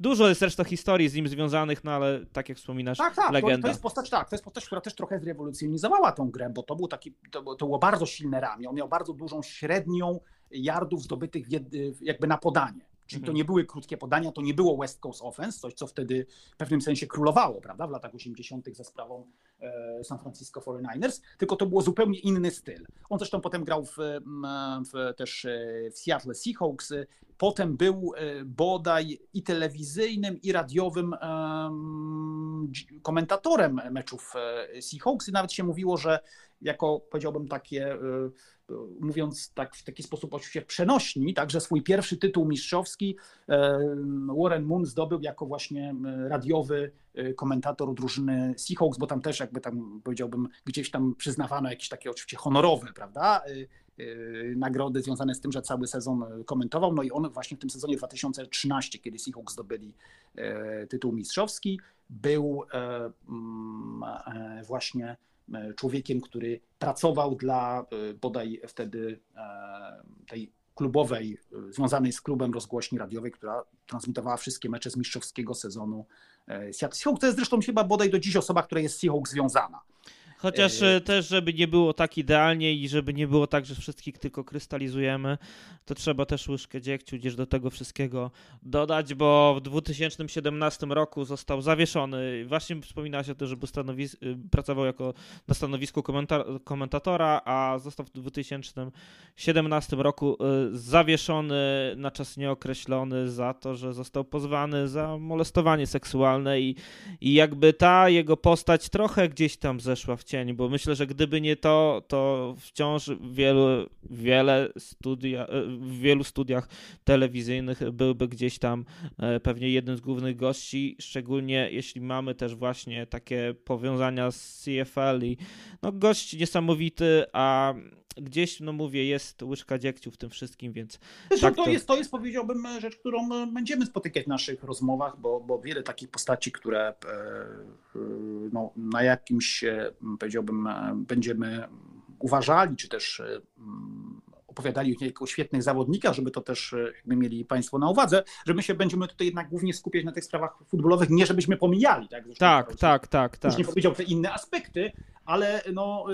Dużo jest zresztą historii z nim związanych, no ale tak jak wspominasz, tak, tak, legenda. To, to jest postać, tak, to jest postać, która też trochę zrewolucjonizowała tą grę, bo to był taki, to, to było bardzo silne ramię, on miał bardzo dużą średnią yardów zdobytych jakby na podanie. Czyli to mhm. nie były krótkie podania, to nie było West Coast Offense, coś co wtedy w pewnym sensie królowało, prawda, w latach 80. za sprawą e, San Francisco 49ers, tylko to było zupełnie inny styl. On zresztą potem grał w, w, też e, w Seattle Seahawks, potem był e, bodaj i telewizyjnym, i radiowym komentatorem meczów Seahawks i nawet się mówiło, że jako powiedziałbym takie mówiąc tak w taki sposób oczywiście przenośni, także swój pierwszy tytuł mistrzowski e, Warren Moon zdobył jako właśnie radiowy e, komentator drużyny Seahawks, bo tam też jakby tam powiedziałbym gdzieś tam przyznawano jakieś takie oczywiście honorowe, prawda, e, nagrody związane z tym, że cały sezon komentował. No i on właśnie w tym sezonie 2013, kiedy Seahawks zdobyli tytuł mistrzowski, był właśnie E, człowiekiem, który pracował dla e, bodaj wtedy e, tej klubowej, związanej z klubem rozgłośni radiowej, która transmitowała wszystkie mecze z mistrzowskiego sezonu Seattle Seahawks. To jest zresztą chyba bodaj do dziś osoba, która jest z Seahawks związana. Chociaż e, też, żeby nie było tak idealnie i żeby nie było tak, że wszystkich tylko krystalizujemy, to trzeba też łyżkę dziegciu gdzieś do tego wszystkiego dodać, bo w 2017 roku został zawieszony. Właśnie wspominałaś o tym, że stanowis- y, pracował jako na stanowisku komenta- komentatora, a został w 2017 roku y, zawieszony na czas nieokreślony za to, że został pozwany za molestowanie seksualne i, i jakby ta jego postać trochę gdzieś tam zeszła w cień, bo myślę, że gdyby nie to, to wciąż wielu, wiele studia, w wielu studiach telewizyjnych byłby gdzieś tam e, pewnie jednym z głównych gości, szczególnie jeśli mamy też właśnie takie powiązania z CFL i no gość niesamowity, a gdzieś, no mówię, jest łyżka dziegciu w tym wszystkim, więc... tak to, to, Jest, to jest, powiedziałbym, rzecz, którą będziemy spotykać w naszych rozmowach, bo, bo wiele takich postaci, które e, no, na jakimś, e, powiedziałbym, e, będziemy uważali, czy też opowiadali o świetnych zawodnikach, żeby to też jakby mieli Państwo na uwadze, że my się będziemy tutaj jednak głównie skupiać na tych sprawach futbolowych, nie żebyśmy pomijali. Tak, Zresztą tak, tak, tak, tak. nie powiedział te inne aspekty, ale no,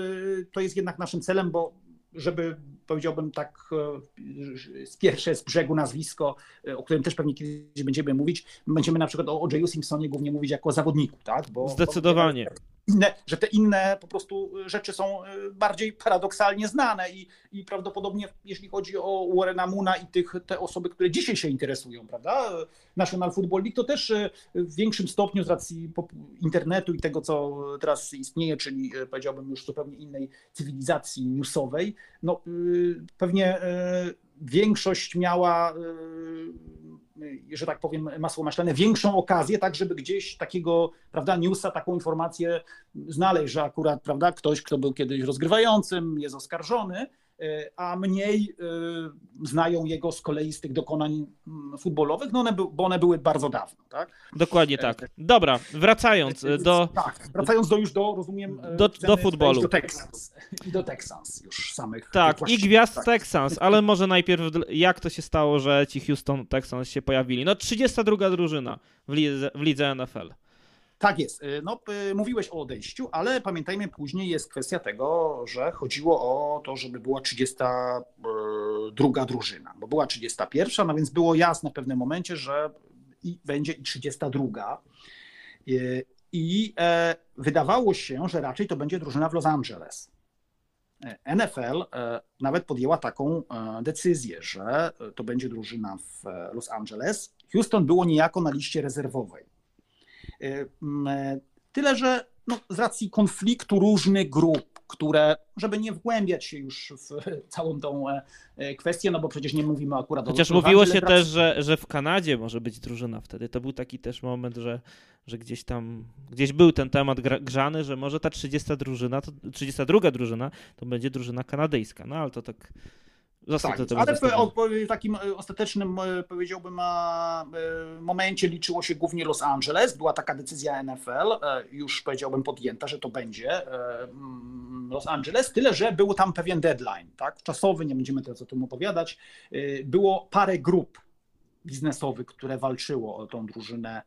to jest jednak naszym celem, bo żeby powiedziałbym tak e, z pierwsze z brzegu nazwisko, e, o którym też pewnie kiedyś będziemy mówić, będziemy na przykład o J.U. Simpsonie głównie mówić jako zawodniku, tak? Bo, Zdecydowanie. Bo inne, że te inne po prostu rzeczy są e, bardziej paradoksalnie znane i, i prawdopodobnie jeśli chodzi o Warrena Moona i tych, te osoby, które dzisiaj się interesują, prawda, National Football League, to też e, w większym stopniu z racji internetu i tego, co teraz istnieje, czyli powiedziałbym już zupełnie innej cywilizacji newsowej, no pewnie większość miała że tak powiem, masło maślane, większą okazję, tak żeby gdzieś takiego, prawda, newsa, taką informację znaleźć, że akurat, prawda, ktoś, kto był kiedyś rozgrywającym, jest oskarżony, a mniej e, znają jego z kolei z tych dokonań mm, futbolowych, no one, bo one były bardzo dawno. Tak? Dokładnie e, tak. Dobra, wracając do... Tak, wracając do już do, rozumiem, do, do futbolu. Do Texans. I do Texans już samych. Tak, i gwiazd tak. Texans, ale może najpierw jak to się stało, że ci Houston Texans się pojawili? No 32 drużyna w lidze, w lidze NFL. Tak jest. Y, no, y, mówiłeś o odejściu, ale pamiętajmy, później jest kwestia tego, że chodziło o to, żeby była 32 y, drużyna, bo była 31, no więc było jasne w pewnym momencie, że i będzie i 32. I e, wydawało się, że raczej to będzie drużyna w Los Angeles. NFL nawet podjęła taką decyzję, że to będzie drużyna w Los Angeles. Houston było niejako na liście rezerwowej. Tyle, że no, z racji konfliktu różnych grup, które, żeby nie wgłębiać się już w całą tą e, e, kwestię, no bo przecież nie mówimy akurat Chociaż o Chociaż mówiło się też, że, że w Kanadzie może być drużyna wtedy. To był taki też moment, że, że gdzieś tam, gdzieś był ten temat grzany, że może ta 30 drużyna, to, 32 drużyna to będzie drużyna kanadyjska. No ale to tak tak, ale w takim e, ostatecznym, e, powiedziałbym, e, momencie liczyło się głównie Los Angeles. Była taka decyzja NFL, już powiedziałbym podjęta, że to będzie mm, Los Angeles, tyle że był tam pewien deadline, tak? czasowy, nie będziemy teraz o tym opowiadać. Było parę grup biznesowych, które walczyło o tą drużynę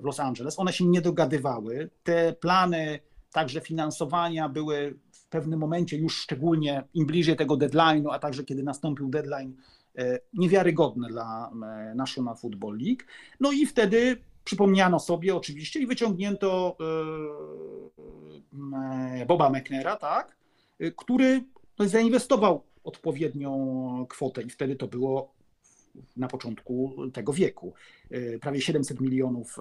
w Los Angeles. One się nie dogadywały. Te plany także finansowania były pewnym momencie, już szczególnie im bliżej tego deadline'u, a także kiedy nastąpił deadline, e, niewiarygodne dla e, National Football League. No i wtedy przypomniano sobie oczywiście i wyciągnięto e, Boba McNaira, tak, który zainwestował odpowiednią kwotę i wtedy to było na początku tego wieku. Prawie 700 milionów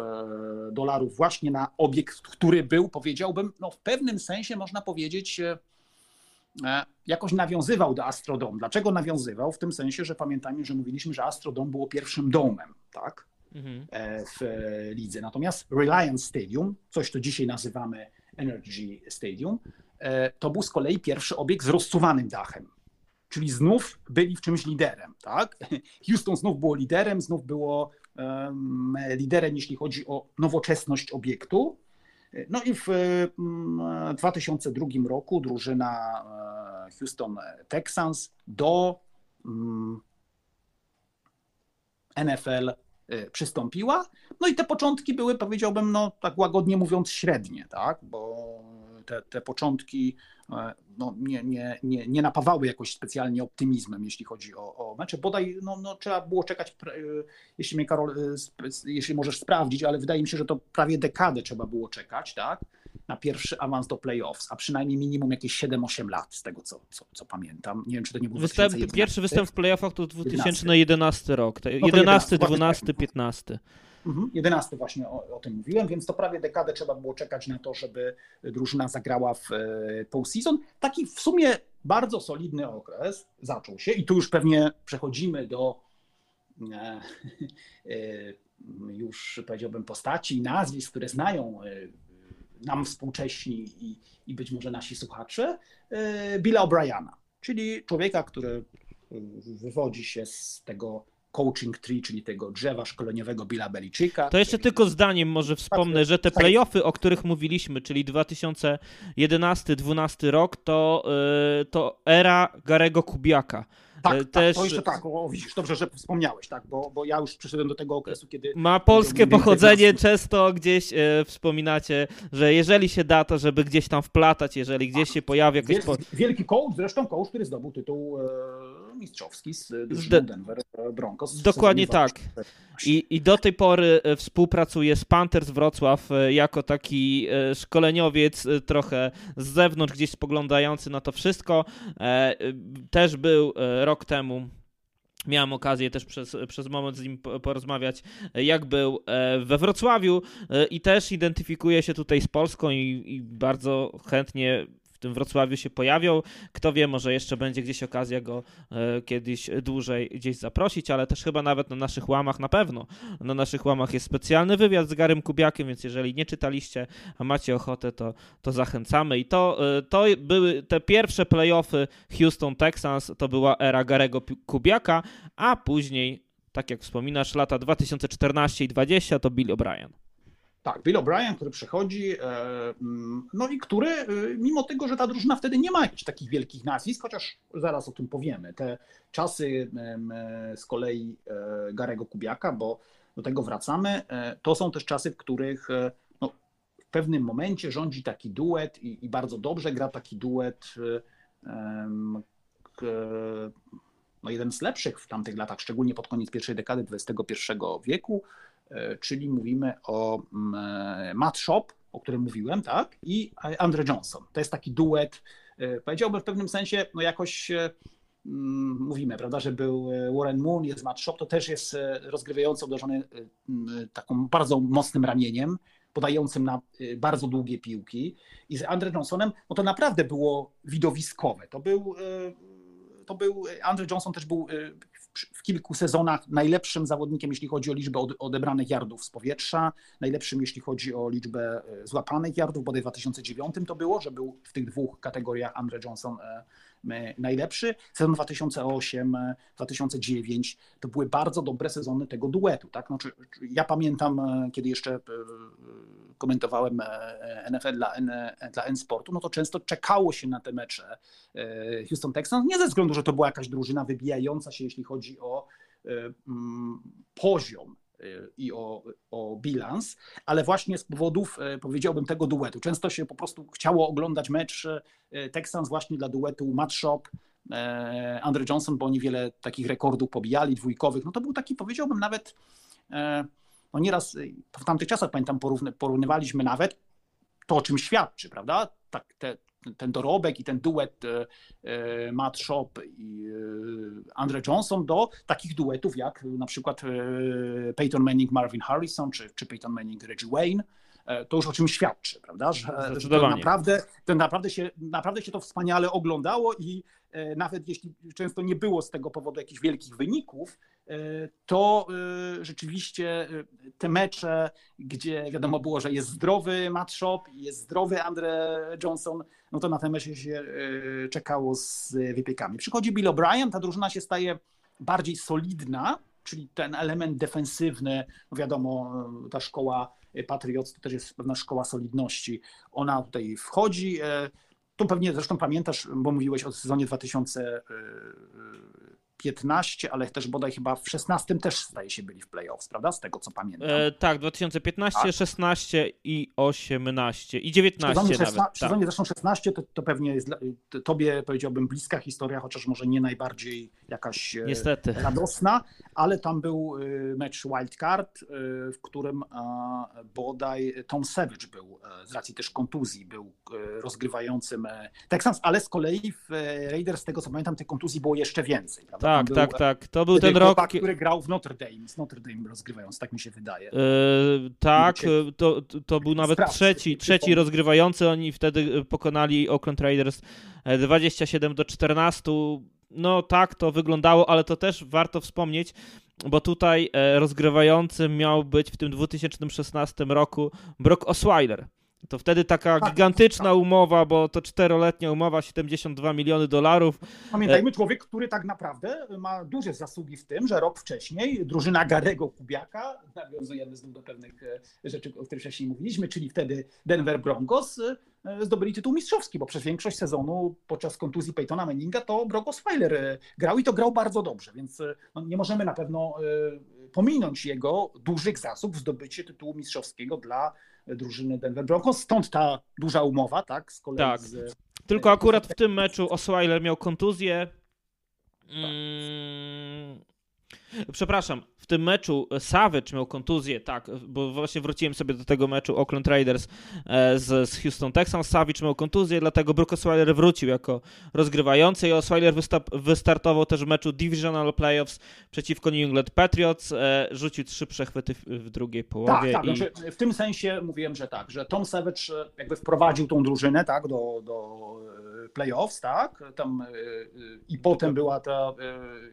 dolarów właśnie na obiekt, który był, powiedziałbym, no w pewnym sensie można powiedzieć, E, jakoś nawiązywał do Astrodome. Dlaczego nawiązywał? W tym sensie, że pamiętajmy, że mówiliśmy, że Astrodome było pierwszym domem, tak? Mhm. E, w lidze. Natomiast Reliance Stadium, coś co dzisiaj nazywamy Energy Stadium, e, to był z kolei pierwszy obiekt z rozsuwanym dachem. Czyli znów byli w czymś liderem, tak? Houston znów było liderem, znów było um, liderem, jeśli chodzi o nowoczesność obiektu. No i w 2002 mm, roku drużyna e, Houston Texans do mm, NFL e, przystąpiła. No i te początki były, powiedziałbym, no tak łagodnie mówiąc, średnie, tak? Bo te, te początki no, nie, nie, nie, nie napawały jakoś specjalnie optymizmem, jeśli chodzi o, o mecze. Bodaj no, no, trzeba było czekać, e, jeśli mnie Karol, e, jeśli możesz sprawdzić, ale wydaje mi się, że to prawie dekadę trzeba było czekać, tak? Na pierwszy awans do playoffs, a przynajmniej minimum jakieś 7-8 lat, z tego co, co, co pamiętam. Nie wiem, czy to nie był występ, Pierwszy występ w playoffach to 2011 rok. 11, 12, 15. 11 właśnie o, o, tym mówiłem, więc to prawie dekadę trzeba było czekać na to, żeby drużyna zagrała w e, postseason. Taki w sumie bardzo solidny okres zaczął się i tu już pewnie przechodzimy do e, *laughs* e, już powiedziałbym postaci i nazwisk, które znają nam współcześni i, i być może nasi słuchacze, Billa O'Briana, czyli człowieka, który wywodzi się z tego coaching tree, czyli tego drzewa szkoleniowego Billa Belichicka. To jeszcze tylko zdaniem może wspomnę, że te playoffy, o których mówiliśmy, czyli 2011-12 rok, to, yy, to era Garego Kubiaka. Tak, e, Też... tak, to jeszcze tak, o, widzisz, dobrze, że wspomniałeś, tak, bo, bo ja już przyszedłem do tego okresu, kiedy... Ma polskie pochodzenie, często gdzieś e, wspominacie, że jeżeli się da, to żeby gdzieś tam wplatać, jeżeli gdzieś się pojawi jakiś... Wielki, wielki coach, zresztą coach, który zdobył tytuł e, mistrzowski z drużyną Denver e, Broncos. Dokładnie tak. I, I do tej pory e, współpracuje z Panthers Wrocław jako taki szkoleniowiec trochę z zewnątrz, gdzieś spoglądający na to wszystko. Też był rok temu Miałem okazję też przez, przez moment z nim porozmawiać, jak był e, we Wrocławiu e, i też identyfikuje się tutaj z Polską i, i bardzo chętnie w tym Wrocławiu się pojawią. Kto wie, może jeszcze będzie gdzieś okazja go e, kiedyś dłużej gdzieś zaprosić, ale też chyba nawet na naszych łamach na pewno. Na naszych łamach jest specjalny wywiad z Garym Kubiakiem, więc jeżeli nie czytaliście, a macie ochotę, to, to zachęcamy. I to, e, to były te pierwsze playoffy Houston Texans, to była era Garego Kubiaka, a później, tak jak wspominasz, lata 2014 i 2020 to Bill O'Brien. Tak, Bill O'Brien, który przychodzi, e, mm, no i który, e, mimo tego, że ta drużyna wtedy nie ma jakichś takich wielkich nazwisk, chociaż zaraz o tym powiemy, te czasy e, z kolei Garego Kubiaka, bo do tego wracamy, to są też czasy, w których no, w pewnym momencie rządzi taki duet i, i bardzo dobrze gra taki duet, no jeden z lepszych w tamtych latach, szczególnie pod koniec pierwszej dekady XXI wieku, czyli mówimy o mm, e, Matt Shop, o którym mówiłem, tak, i Andre Johnson. To jest taki duet powiedziałbym w pewnym sensie, no jakoś mm, mówimy, prawda, że był Warren Moon, jest Matt Shop, to też jest rozgrywający obdarzony taką bardzo mocnym ramieniem, podającym na bardzo długie piłki. I z Andre Johnsonem, no to naprawdę było widowiskowe. To był, to był Andre Johnson też był w kilku sezonach najlepszym zawodnikiem, jeśli chodzi o liczbę odebranych yardów z powietrza, najlepszym, jeśli chodzi o liczbę e, złapanych yardów, bodaj w 2009 to było, że był w tych dwóch kategoriach Andre Johnson e, najlepszy. Sezon 2008, 2009 to były bardzo dobre sezony tego duetu. Tak? Znaczy, ja pamiętam, e, kiedy jeszcze e, komentowałem e, NFL dla, N, dla N-Sportu, no to często czekało się na te mecze Houston Texans, nie ze względu, że to była jakaś drużyna wybijająca się, jeśli chodzi o mm, poziom i o, o bilans, ale właśnie z powodów, e, powiedziałbym, tego duetu. Często się po prostu chciało oglądać mecz e, Texans właśnie dla duetu Matt Shop, e, Andre Johnson, bo oni wiele takich rekordów pobijali, dwójkowych. No to był taki, powiedziałbym, nawet no nieraz w tamtych czasach, pamiętam, porównywaliśmy nawet to, o czym świadczy, prawda? Tak, te, ten dorobek i ten duet e, e, Matt Shop i e, Andre Johnson do takich duetów jak na przykład Peyton Manning, Marvin Harrison czy, czy Peyton Manning, Reggie Wayne. To już o czym świadczy, prawda? Że, że to naprawdę, to naprawdę, się, naprawdę się to wspaniale oglądało i nawet jeśli często nie było z tego powodu jakichś wielkich wyników, to y, rzeczywiście y, te mecze, gdzie wiadomo było, że jest zdrowy Matt Shop, jest zdrowy Andre Johnson, no to na te mecze się y, czekało z wypiekami. Przychodzi Bill O'Brien, ta drużyna się staje bardziej solidna, czyli ten element defensywny, no wiadomo, ta szkoła Patriots to też jest pewna szkoła solidności. Ona tutaj wchodzi. Tu pewnie zresztą pamiętasz, bo mówiłeś o sezonie 2000 15, ale też bodaj chyba w 16 też zdaje się byli w playoffs, prawda? Z tego co pamiętam. E, tak, 2015, tak. 16 i 18 i 19 w sezonie, nawet. W sezonie tak. zresztą 16 to, to pewnie jest tobie powiedziałbym bliska historia, chociaż może nie najbardziej jakaś e, Niestety. radosna, ale tam był e, mecz Wild Card, w którym bodaj Tom Savage był z racji też kontuzji, był rozgrywającym Texans, ale z kolei w Raiders, z tego co pamiętam, tej kontuzji było jeszcze więcej, prawda? Tak, był, tak, tak. To był ten rok. który grał w Notre Dame, z Notre Dame rozgrywając, tak mi się wydaje. Yy, tak, to, to był nawet trzeci, trzeci rozgrywający. Oni wtedy pokonali Oakland Raiders 27 do 14. No tak to wyglądało, ale to też warto wspomnieć, bo tutaj e, rozgrywającym miał być w tym 2016 roku Brock Osweiler. To wtedy taka tak, gigantyczna tak. umowa, bo to czteroletnia umowa, 72 miliony dolarów. Pamiętajmy, człowiek, który tak naprawdę ma duże zasługi w tym, że rok wcześniej drużyna Garego Kubiaka, nawiązujemy znów do pewnych e, rzeczy, o których wcześniej mówiliśmy, czyli wtedy Denver Broncos, e, zdobyli tytuł mistrzowski, bo przez większość sezonu podczas kontuzji Peytona Manninga to Brock Osweiler e, grał i to grał bardzo dobrze, więc no, nie możemy na pewno pominąć jego dużych zasług w zdobyciu tytułu mistrzowskiego dla drużyny Denver Broncos. Stąd ta duża umowa, tak? Z kolei tak. Z, Tylko akurat w tym meczu Osweiler miał kontuzję. Mm, Przepraszam, w tym meczu Savage miał kontuzję, tak, bo właśnie wróciłem sobie do tego meczu Oakland Raiders e, z, z Houston Texans. Savage miał kontuzję, dlatego Brook Osweiler wrócił jako rozgrywający i Osweiler wystartował też w meczu Divisional Playoffs przeciwko New England Patriots. E, rzucił trzy przechwyty w, drugiej połowie. Tak, tak. I... Znaczy, w tym sensie mówiłem, że tak, że Tom Savage e, jakby wprowadził tą drużynę, tak, do, do playoffs, tak, tam i potem była ta,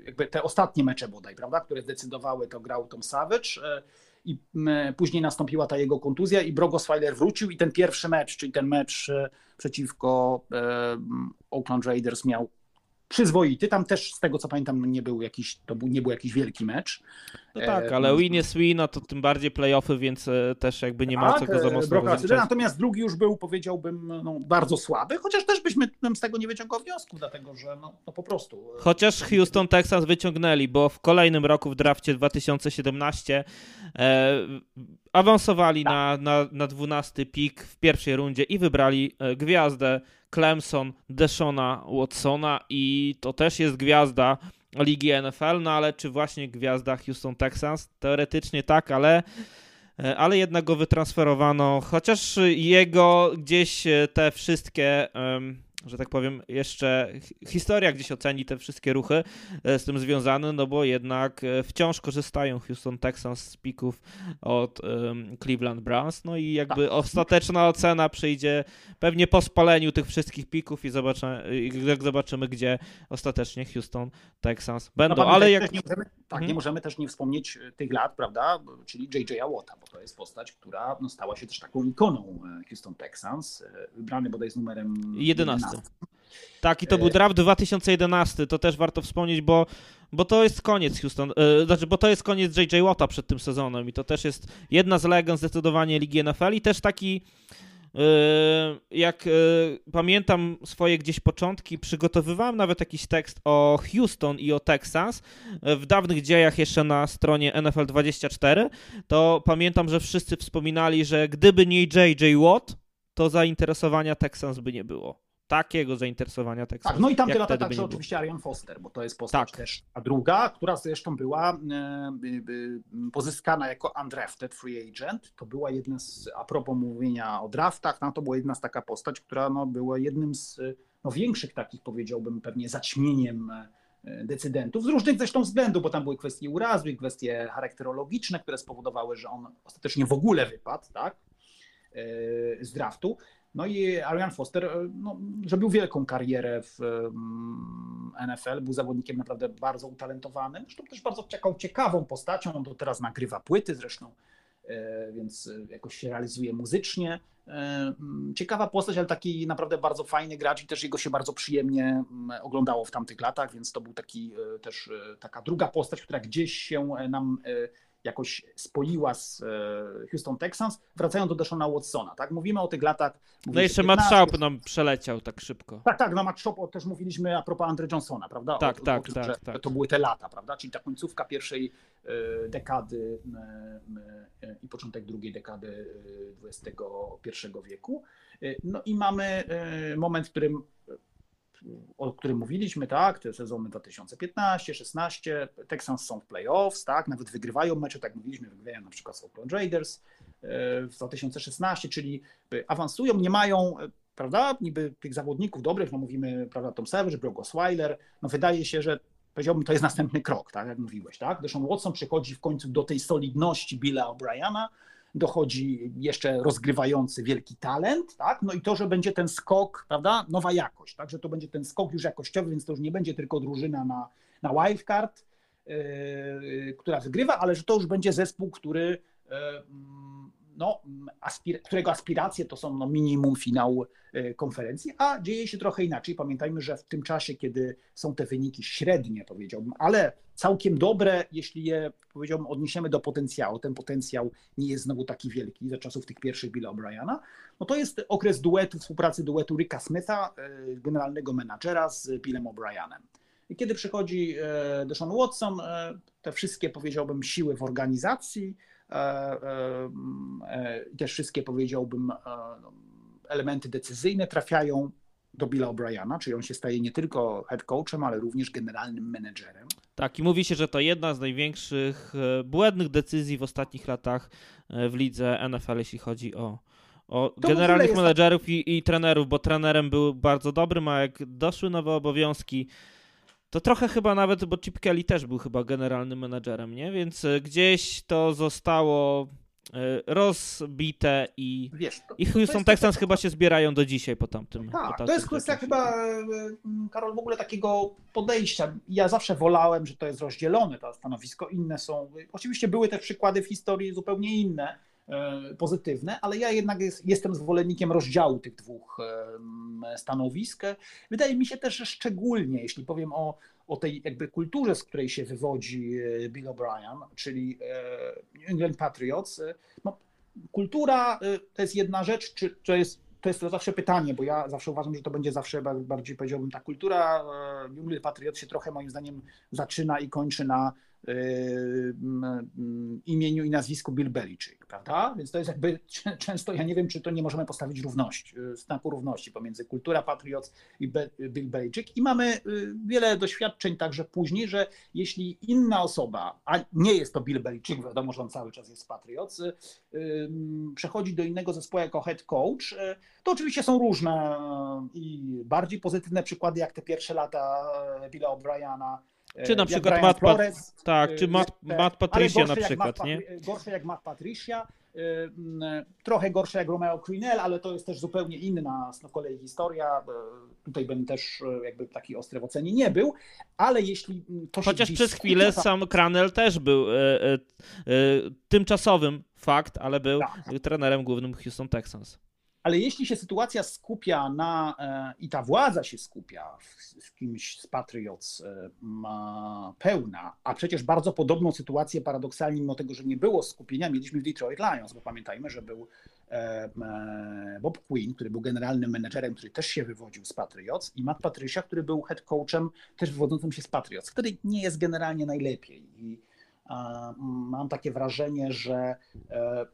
jakby te ostatnie mecze bodaj, prawda, które zdecydowały, to grał Tom Savage e, i później nastąpiła ta jego kontuzja i Brogosweiler wrócił i ten pierwszy mecz, czyli ten mecz e, przeciwko e, Oakland Raiders miał przyzwoity. Tam też z tego co pamiętam nie był jakiś, to był, nie był jakiś wielki mecz. No tak, ale e, win jest win, a to tym bardziej playoffy, więc e, też jakby nie ma tak, co go za mocno Natomiast drugi już był, powiedziałbym, no, bardzo słaby, chociaż też byśmy z tego nie wyciągał wniosków, dlatego że no, no po prostu. E, chociaż Houston Texans wyciągnęli, bo w kolejnym roku w drafcie 2017 e, awansowali tak. na, na, na 12 pik w pierwszej rundzie i wybrali gwiazdę Clemson, Deshona Watsona i to też jest gwiazda ligi NFL, no ale czy właśnie gwiazda Houston Texans? Teoretycznie tak, ale e, ale jednak go wytransferowano, chociaż jego gdzieś e, te wszystkie um, że tak powiem, jeszcze historia gdzieś oceni te wszystkie ruchy z tym związane, no bo jednak wciąż korzystają Houston Texans z pików od um, Cleveland Browns, no i jakby tak. ostateczna ocena przyjdzie pewnie po spaleniu tych wszystkich pików i zobaczymy, jak zobaczymy, gdzie ostatecznie Houston Texans będą, no, ale jak... Nie możemy, tak, mhm. nie możemy też nie wspomnieć tych lat, prawda, czyli J.J. Watta, bo to jest postać, która no, stała się też taką ikoną e, Houston Texans, e, wybrany bodaj z numerem 11. 11. Tak, i to był e, draft 2011, to też warto wspomnieć, bo, bo to jest koniec Houston, yy, znaczy, bo to jest koniec J.J. Watta przed tym sezonem i to też jest jedna z legend zdecydowanie Ligi NFL i też taki Yy, jak yy, pamiętam swoje gdzieś początki, przygotowywałem nawet jakiś tekst o Houston i o Texas. W dawnych dziejach jeszcze na stronie NFL24, to pamiętam, że wszyscy wspominali, że gdyby nie J.J. Watt, to zainteresowania Texans by nie było takiego zainteresowania tekstu. Tak, no i tamte lata także oczywiście Arian Foster, bo to jest postać tak. też a druga, która zresztą była e, pozyskana jako undrafted free agent. To była jedna z, a propos mówienia o draftach, no to była jedna z taka postać, która no, była jednym z no, większych takich, powiedziałbym, pewnie zaćmieniem e, decydentów, z różnych zresztą względów, bo tam były kwestie urazu i kwestie charakterologiczne, które spowodowały, że on ostatecznie w ogóle wypadł tak, e, z draftu. No i Arian Foster e, no, zrobił wielką karierę w NFL, był zawodnikiem naprawdę bardzo utalentowanym, zresztą też bardzo ciekawą postacią, on do teraz nagrywa płyty zresztą, e, więc jakoś się realizuje muzycznie. E, ciekawa postać, ale taki naprawdę bardzo fajny gracz i też jego się bardzo przyjemnie oglądało w tamtych latach, więc to był taki też taka druga postać, która gdzieś się nam jakoś spoiła z e, Houston Texans, wracają do Deshona Watsona, tak? Mówimy o tych latach... No jeszcze 15... Matt Schaub nam przeleciał tak szybko. Tak, tak, no Matt Schaub też mówiliśmy a propos Andre Johnsona, prawda? Tak, o, tak, o tak, tak. To były te lata, prawda? Czyli ta końcówka pierwszej e, dekady e, i początek drugiej dekady XXI wieku. No i mamy moment, w którym o którym mówiliśmy, tak, te sezony 2015, 16, Texans są w playoffs, tak, nawet wygrywają mecze, tak mówiliśmy, wygrywają na przykład z Oakland Raiders e, w 2016, czyli awansują, nie mają, e, prawda, niby tych zawodników dobrych, no mówimy, prawda, Tom Savage, Brock Osweiler, no wydaje się, że powiedziałbym, to jest następny krok, tak, jak mówiłeś, tak, Deshaun Watson przychodzi w końcu do tej solidności Billa O'Briana, dochodzi jeszcze rozgrywający wielki talent, tak? No i to, że będzie ten skok, prawda? Nowa jakość, tak? Że to będzie ten skok już jakościowy, więc to już nie będzie tylko drużyna na, na wildcard, yy, która wygrywa, ale że to już będzie zespół, który yy, no, aspir którego aspiracje to są no, minimum finał e, konferencji, a dzieje się trochę inaczej. Pamiętajmy, że w tym czasie, kiedy są te wyniki średnie, powiedziałbym, ale całkiem dobre, jeśli je, powiedziałbym, odniesiemy do potencjału, ten potencjał nie jest znowu taki wielki za czasów tych pierwszych Billa O'Briana, no to jest okres duetu, współpracy duetu Ricka Smitha, e, generalnego menadżera z Billem O'Brienem. I kiedy przychodzi e, Deshaun Watson, te wszystkie, powiedziałbym, siły w organizacji, E, e, e, też wszystkie, powiedziałbym, elementy decyzyjne trafiają do Billa O'Briana, czyli on się staje nie tylko head coachem, ale również generalnym menedżerem. Tak, i mówi się, że to jedna z największych błędnych decyzji w ostatnich latach w lidze NFL, jeśli chodzi o, o generalnych menedżerów i, i trenerów, bo trenerem był bardzo dobrym, a jak doszły nowe obowiązki, to trochę chyba nawet, bo Chip Kelly też był chyba generalnym menadżerem, nie? Więc e, gdzieś to zostało e, rozbite i, Wiesz, to, i Houston Texans chyba się zbierają do dzisiaj po tamtym. Tak, po to jest kwestia chyba, e, Karol, w ogóle takiego podejścia. Ja zawsze wolałem, że to jest rozdzielone, to stanowisko, inne są. Oczywiście były te przykłady w historii zupełnie inne, pozytywne, ale ja jednak jest, jestem zwolennikiem rozdziału tych dwóch stanowisk. Wydaje mi się też, że szczególnie, jeśli powiem o, o tej jakby kulturze, z której się wywodzi e, Bill O'Brien, czyli e, New England Patriots, e, no, kultura to jest jedna rzecz, czy to jest to jest to zawsze pytanie, bo ja zawsze uważam, że to będzie zawsze bardziej powiedziałbym ta kultura New England Patriots się trochę moim zdaniem zaczyna i kończy na imieniu i nazwisku Bill Belichick, prawda? Więc to jest jakby *laughs* często, ja nie wiem, czy to nie możemy postawić równości, znaku równości pomiędzy kultura Patriots i Bill Belichick. I mamy wiele doświadczeń także później, że jeśli inna osoba, a nie jest to Bill Belichick, wiadomo, że on cały czas jest Patriots, przechodzi do innego zespołu jako head coach, to oczywiście są różne i bardziej pozytywne przykłady, jak te pierwsze lata Billa O'Briana, czy na e, przykład Matt, Flores, tak, czy Matt, Matt Patricia na przykład, Matt, nie? Gorsze jak Matt Patricia, e, trochę gorsze jak Romeo Crennel, ale to jest też zupełnie inna z kolei historia. Tutaj bym też e, jakby taki ostry w ocenie nie był, ale jeśli to się Chociaż przez chwilę sam Cranel też był e, e, e, tymczasowym fakt, ale był tak. trenerem głównym Houston Texans. Ale jeśli się sytuacja skupia na e, i ta władza się skupia w, w kimś z Patriots e, pełna, a przecież bardzo podobną sytuację paradoksalnie, mimo tego, że nie było skupienia, mieliśmy w Detroit Lions, bo pamiętajmy, że był e, Bob Quinn, który był generalnym menedżerem, który też się wywodził z Patriots i Matt Patricia, który był head coachem też wywodzącym się z Patriots, który nie jest generalnie najlepiej. I, mam takie wrażenie, że e,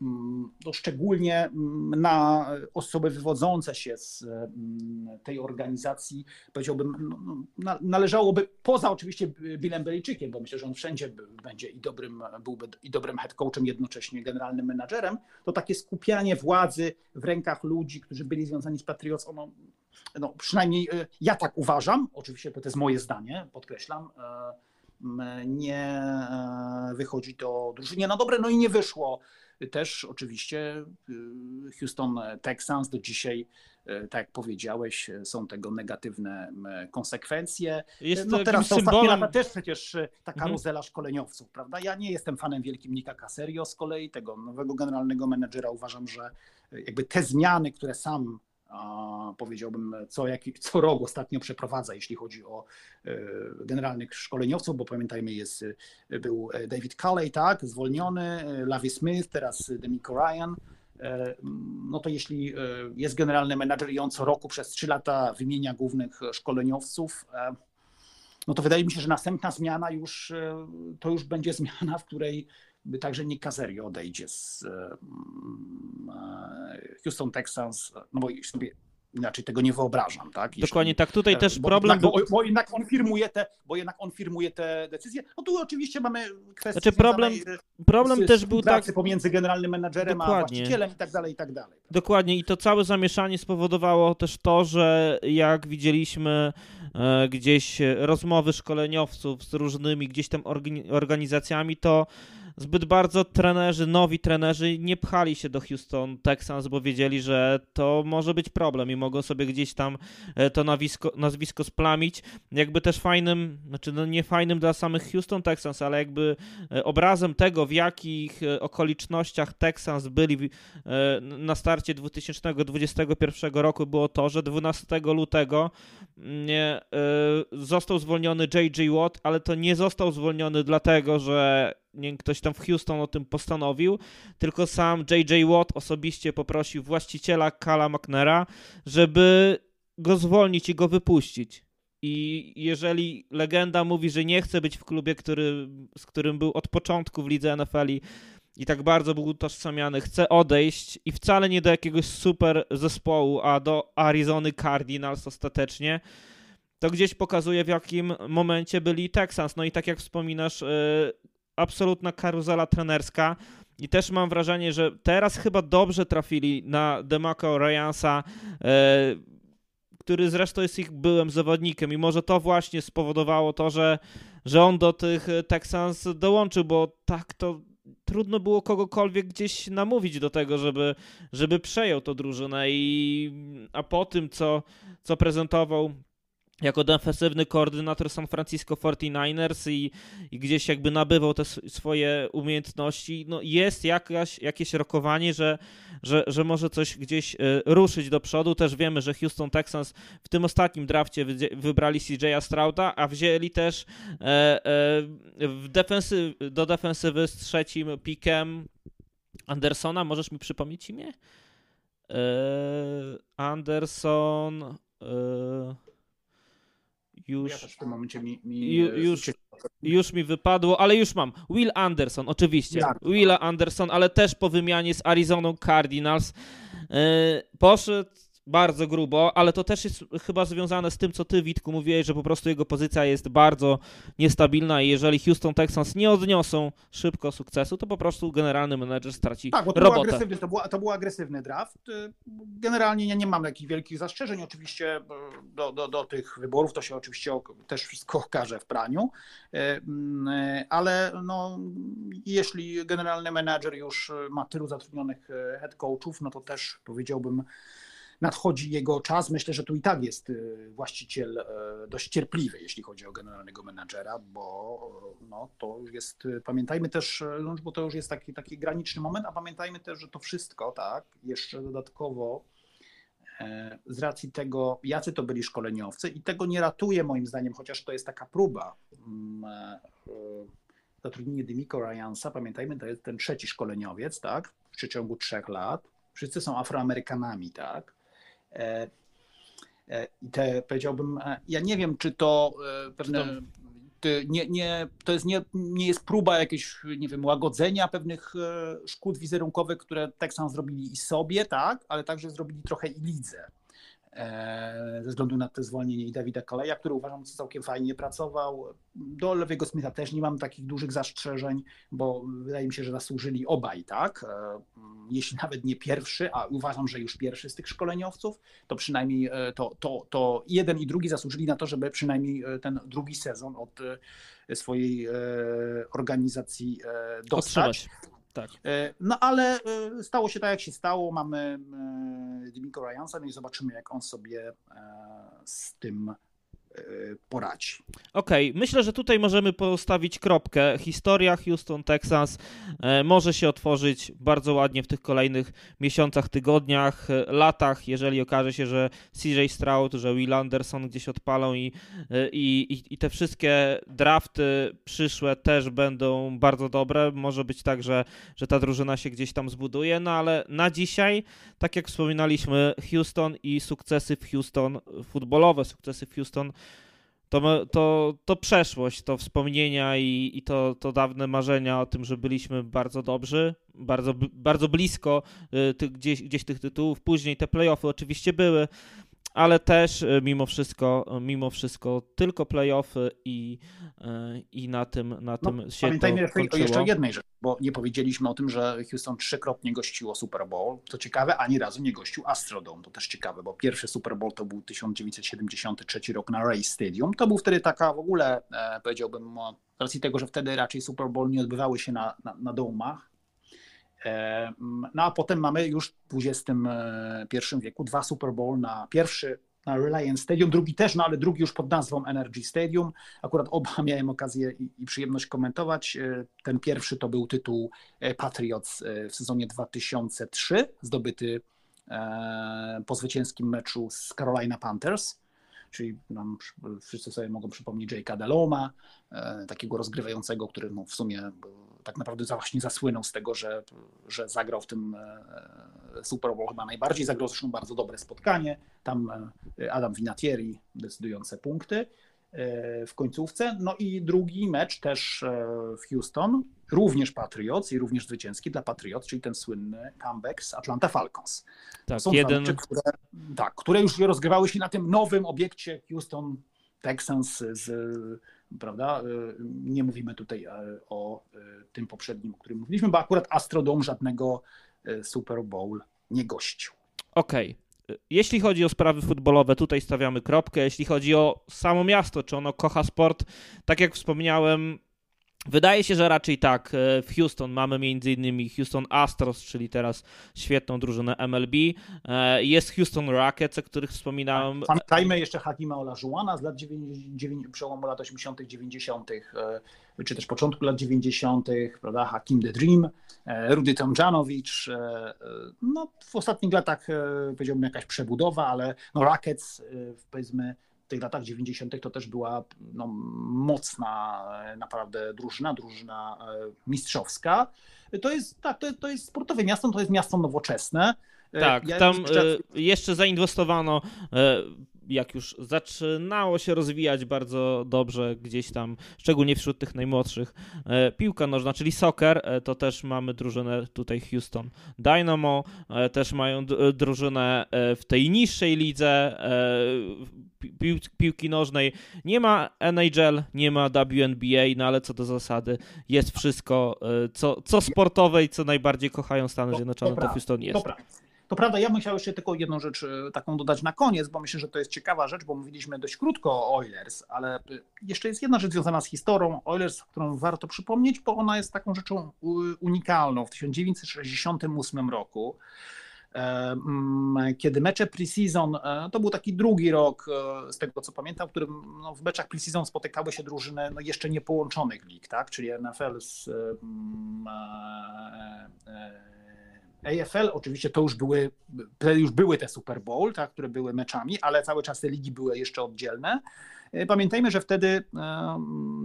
no szczególnie na osoby wywodzące się z tej organizacji, powiedziałbym, no, no, należałoby, poza oczywiście Billem Beliczykiem, bo myślę, że on wszędzie będzie i dobrym, byłby i dobrym head coachem, jednocześnie generalnym menadżerem, to takie skupianie władzy w rękach ludzi, którzy byli związani z Patriots, ono no, przynajmniej e, ja tak uważam, oczywiście to jest moje zdanie, podkreślam, e, nie e, wychodzi to drużynie na dobre, no i nie wyszło. Też oczywiście y, Houston Texans do dzisiaj, e, tak jak powiedziałeś, są tego negatywne konsekwencje. Jest no teraz to ostatnie lata też przecież e, ta karuzela mhm. szkoleniowców, prawda? Ja nie jestem fanem wielkim Nika Caserio z kolei, tego nowego generalnego menedżera. Uważam, że jakby te zmiany, które sam powiedziałbym, co, jak, co rok ostatnio przeprowadza, jeśli chodzi o e, generalnych szkoleniowców, bo pamiętajmy, jest, e, był David Culley, tak, zwolniony, e, Lavi Smith, teraz Demico Ryan. No to jeśli jest generalny menadżer i on co roku przez trzy lata wymienia głównych szkoleniowców, no to wydaje mi się, że następna zmiana już to już będzie *laughs* zmiana, w której także Nick Caserio odejdzie z e, Houston Texans, no bo sobie inaczej tego nie wyobrażam, tak? Jeśli, Dokładnie tak, tutaj też bo problem... Jednak, bo, bo, jednak on firmuje te, bo jednak on firmuje te decyzje. No tu oczywiście mamy kwestię znaczy problem, problem z, też był tak pomiędzy generalnym menadżerem Dokładnie. a właścicielem i tak dalej, i tak dalej. Dokładnie i to całe zamieszanie spowodowało też to, że jak widzieliśmy e, gdzieś rozmowy szkoleniowców z różnymi gdzieś tam organizacjami, to zbyt bardzo trenerzy, nowi trenerzy nie pchali się do Houston Texans, bo wiedzieli, że to może być problem i mogą sobie gdzieś tam e, to nazwisko, nazwisko splamić. Jakby też fajnym, znaczy no nie fajnym dla samych Houston Texans, ale jakby e, obrazem tego, w jakich e, okolicznościach Texans byli na starcie 2021 roku było to, że 12 lutego nie, został zwolniony J.J. Watt, ale to nie został zwolniony dlatego, że ktoś tam w Houston o tym postanowił, tylko sam J.J. Watt osobiście poprosił właściciela Kala McNera, żeby go zwolnić i go wypuścić. I jeżeli legenda mówi, że nie chce być w klubie, który, z którym był od początku w lidze NFL i, i tak bardzo był utożsamiany, chce odejść i wcale nie do jakiegoś super zespołu, a do Arizony Cardinals ostatecznie, to gdzieś pokazuje w jakim momencie byli Texans. No i tak jak wspominasz, yy, absolutna karuzela trenerska. I też mam wrażenie, że teraz chyba dobrze trafili na Demaco Ryansa, e, który zresztą jest ich byłym zawodnikiem i może to właśnie spowodowało to, że, że on do tych Texans dołączył, bo tak to trudno było kogokolwiek gdzieś namówić do tego, żeby, żeby przejął to drużynę i a po tym, co, co prezentował jako defensywny koordynator San Francisco 49ers i, i, gdzieś jakby nabywał te swoje umiejętności, no jest jakaś, jakieś rokowanie, że, że, że może coś gdzieś e, ruszyć do przodu. Też wiemy, że Houston Texans w tym ostatnim drafcie wybrali CJ'a Strouda, a wzięli też e, e, w defensy, do defensywy z trzecim pikiem Andersona. Możesz mi przypomnieć imię? Anderson... już, ja też w tym momencie mi, mi ju, już, już mi wypadło, ale już mam. Will Anderson, oczywiście. Ja. Willa Anderson, ale też po wymianie z Arizoną Cardinals. Yy, poszedł bardzo grubo, ale to też jest chyba związane z tym, co ty, Witku, mówiłeś, że po prostu jego pozycja jest bardzo niestabilna i jeżeli Houston Texans nie odniosą szybko sukcesu, to po prostu generalny menedżer straci tak, bo to robotę. Był agresywny, to, to był agresywny draft. Generalnie ja nie mam jakichś wielkich zastrzeżeń. Oczywiście do, do, do tych wyborów to się oczywiście też wszystko okaże w praniu, e, ale no, jeśli generalny menedżer już ma tylu zatrudnionych e, head coachów, no to też powiedziałbym, nadchodzi jego czas. Myślę, że tu i tak jest y, właściciel e, dość cierpliwy, jeśli chodzi o generalnego menadżera, bo no, to jest, y, pamiętajmy też, no, bo to już jest taki, taki graniczny moment, a pamiętajmy też, że to wszystko, tak, jeszcze dodatkowo z racji tego, jacy to byli szkoleniowcy i tego nie ratuje moim zdaniem, chociaż to jest taka próba mm, zatrudnienie Dymiko Ryansa, pamiętajmy, to jest ten trzeci szkoleniowiec, tak, w przeciągu trzech lat. Wszyscy są Afroamerykanami, tak. E, e, I te powiedziałbym, e, ja nie wiem, czy to pewne. Nie, nie, to jest nie, nie jest próba jakiegoś, nie wiem, łagodzenia pewnych szkód wizerunkowych, które Texans zrobili i sobie, tak, ale także zrobili trochę i lidze. E, ze względu na to zwolnienie i Dawida Kaleja, który uważam, że całkiem fajnie pracował. Do Lewego Smitha też nie mam takich dużych zastrzeżeń, bo wydaje mi się, że zasłużyli obaj, tak? E, jeśli nawet nie pierwszy, a uważam, że już pierwszy z tych szkoleniowców, to przynajmniej e, to, to, to jeden i drugi zasłużyli na to, żeby przynajmniej ten drugi sezon od swojej organizacji dostać. Otrzymać. Tak. E, no ale e, stało się tak, jak się stało. Mamy e, Dimiko Ryansa, no i zobaczymy, jak on sobie z tym poradzi. Okej, okay. myślę, że tutaj możemy postawić kropkę. Historia Houston, Texas e, może się otworzyć bardzo ładnie w tych kolejnych miesiącach, tygodniach, e, latach, jeżeli okaże się, że CJ Stroud, że Will Anderson gdzieś odpalą i, e, i, i te wszystkie drafty przyszłe też będą bardzo dobre. Może być tak, że, że ta drużyna się gdzieś tam zbuduje, no ale na dzisiaj, tak jak wspominaliśmy, Houston i sukcesy w Houston, futbolowe sukcesy w Houston to, to, to przeszłość, to wspomnienia i, i to, to dawne marzenia o tym, że byliśmy bardzo dobrzy, bardzo, bardzo blisko y, ty, gdzieś, gdzieś tych tytułów. Później te playoffy oczywiście były, ale też e, mimo wszystko, e, mimo wszystko tylko playoffy i, e, i na tym, na no, tym się pamiętajmy to kończyło. jeszcze jednej rzeczy, bo nie powiedzieliśmy o tym, że Houston trzykrotnie gościło Super Bowl. To ciekawe, ani razu nie gościł Astrodome. To też ciekawe, bo pierwszy Super Bowl to był 1973 rok na Ray Stadium. To był wtedy taka w ogóle, powiedziałbym, z racji tego, że wtedy raczej Super Bowl nie odbywały się na, na, na domach, no a potem mamy już w XXI wieku dwa Super Bowl na pierwszy na Reliance Stadium, drugi też, no ale drugi już pod nazwą Energy Stadium. Akurat oba *laughs* miałem okazję i, i, przyjemność komentować. E, ten pierwszy to był tytuł e, Patriots e, w sezonie 2003, zdobyty po zwycięskim meczu z Carolina Panthers czyli nam wszyscy sobie mogą przypomnieć Jake'a Deloma, takiego rozgrywającego, który no w sumie tak naprawdę właśnie zasłynął z tego, że, że zagrał w tym e, Super Bowl chyba najbardziej, zagrał zresztą bardzo dobre spotkanie, tam e, Adam Vinatieri decydujące punkty. e, w końcówce. No i drugi mecz też w Houston, również Patriots i również zwycięski dla Patriots, czyli ten słynny comeback z Atlanta Falcons. Tak, Są jeden... Mecze, które, tak, które już rozgrywały się na tym nowym obiekcie Houston Texans z prawda? Y, nie mówimy tutaj e, o e, tym poprzednim, o którym mówiliśmy, bo akurat Astrodome żadnego e, Super Bowl nie gościł. Okej. Okay. Jeśli chodzi o sprawy futbolowe, tutaj stawiamy kropkę. Jeśli chodzi o samo miasto, czy ono kocha sport, tak jak wspomniałem, Wydaje się, że raczej tak. E, w Houston mamy m.in. Houston Astros, czyli teraz świetną drużynę MLB. E, jest Houston Rockets, o których wspominałem. Pamiętajmy jeszcze Hakima Olajuwona z lat 9, przełomu lat 80., 90., e, czy też początku lat 90., prawda? Hakim the Dream, Rudy Tomjanowicz. No, w ostatnich latach powiedziałbym jakaś przebudowa, ale no Rockets, powiedzmy, tych latach 90. to też była no, mocna naprawdę drużyna, drużyna e, mistrzowska. To jest, tak, to, to jest sportowe miasto, to jest miasto nowoczesne. E, tak, ja tam jeszcze zainwestowano jak już zaczynało się rozwijać bardzo dobrze gdzieś tam, szczególnie wśród tych najmłodszych, e, piłka nożna, czyli soccer, e, to też mamy drużynę tutaj Houston Dynamo, też mają drużynę w tej niższej lidze piłki nożnej. Nie ma NHL, nie ma WNBA, no ale co do zasady jest wszystko, co, co sportowe i co najbardziej kochają Stany Zjednoczone, to Houston jest. Dobra. To prawda, ja bym chciał jeszcze tylko jedną rzecz e, taką dodać na koniec, bo myślę, że to jest ciekawa rzecz, bo mówiliśmy dość krótko o Oilers, ale e, jeszcze jest jedna rzecz związana z historią Oilers, którą warto przypomnieć, bo ona jest taką rzeczą unikalną. W 1968 roku e, kiedy mecze preseason, to był taki drugi rok, z tego co pamiętam, w którym no, w meczach preseason spotykały się drużyny no, jeszcze niepołączonych lig, tak? czyli NFL z AFL oczywiście to już były, już były te Super Bowl, tak, które były meczami, ale cały czas te ligi były jeszcze oddzielne. E, pamiętajmy, że wtedy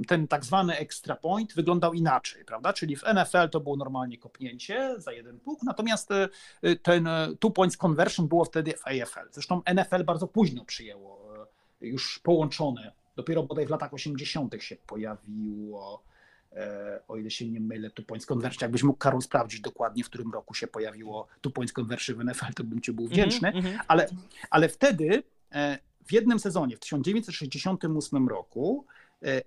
ten tak zwany extra point wyglądał inaczej, prawda? Czyli w NFL to było normalnie kopnięcie za jeden puk, natomiast e, ten e, two points conversion było wtedy w AFL. Zresztą NFL bardzo późno przyjęło już połączone. Dopiero bodaj w latach 80. się pojawiło o ile się nie mylę, Two Points Conversion. Jakbyś mógł, Karol, sprawdzić dokładnie, w którym roku się pojawiło Two Points Conversion w NFL, to bym ci był wdzięczny. Mm -hmm. ale, ale wtedy e, w jednym sezonie, w 1968 roku,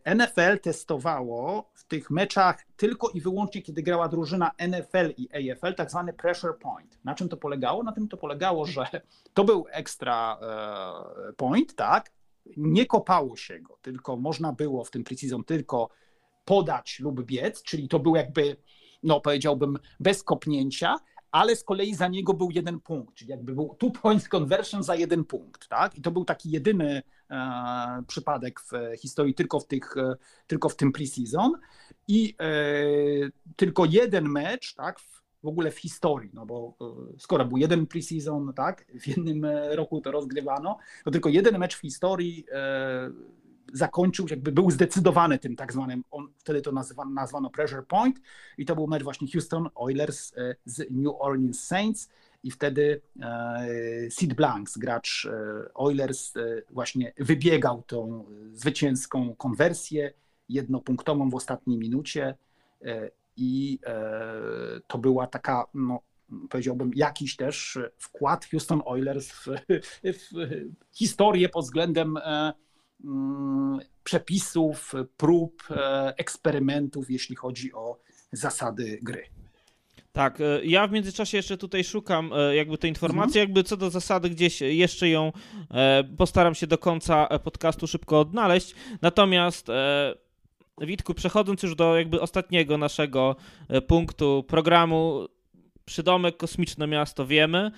e, NFL testowało w tych meczach tylko i wyłącznie, kiedy grała drużyna NFL i AFL, tak zwany pressure point. Na czym to polegało? Na tym to polegało, że to był extra point, tak? Nie kopało się go, tylko można było w tym preseason tylko podać lub biec, czyli to był jakby, no powiedziałbym, bez kopnięcia, ale z kolei za niego był jeden punkt, czyli jakby był two points conversion za jeden punkt, tak? I to był taki jedyny e, przypadek w historii tylko w, tych, e, tylko w tym preseason i e, tylko jeden mecz, tak, w ogóle w historii, no bo e, skoro był jeden preseason, tak, w jednym e, roku to rozgrywano, to tylko jeden mecz w historii e, zakończył, jakby był zdecydowany tym tak zwanym, on, wtedy to nazwano, nazwano pressure point i to był mecz właśnie Houston Oilers e, z New Orleans Saints i wtedy e, Sid Blanks, gracz e, Oilers, właśnie wybiegał tą zwycięską konwersję jednopunktową w ostatniej minucie i to była taka, no, powiedziałbym, jakiś też wkład Houston Oilers w, w historię pod względem przepisów, prób, e, eksperymentów, jeśli chodzi o zasady gry. Tak, e, ja w międzyczasie jeszcze tutaj szukam e, jakby tej informacji, mhm. jakby co do zasady gdzieś jeszcze ją postaram się do końca podcastu szybko odnaleźć. Natomiast Witku, przechodząc już do jakby ostatniego naszego punktu programu, przydomek Kosmiczne Miasto wiemy.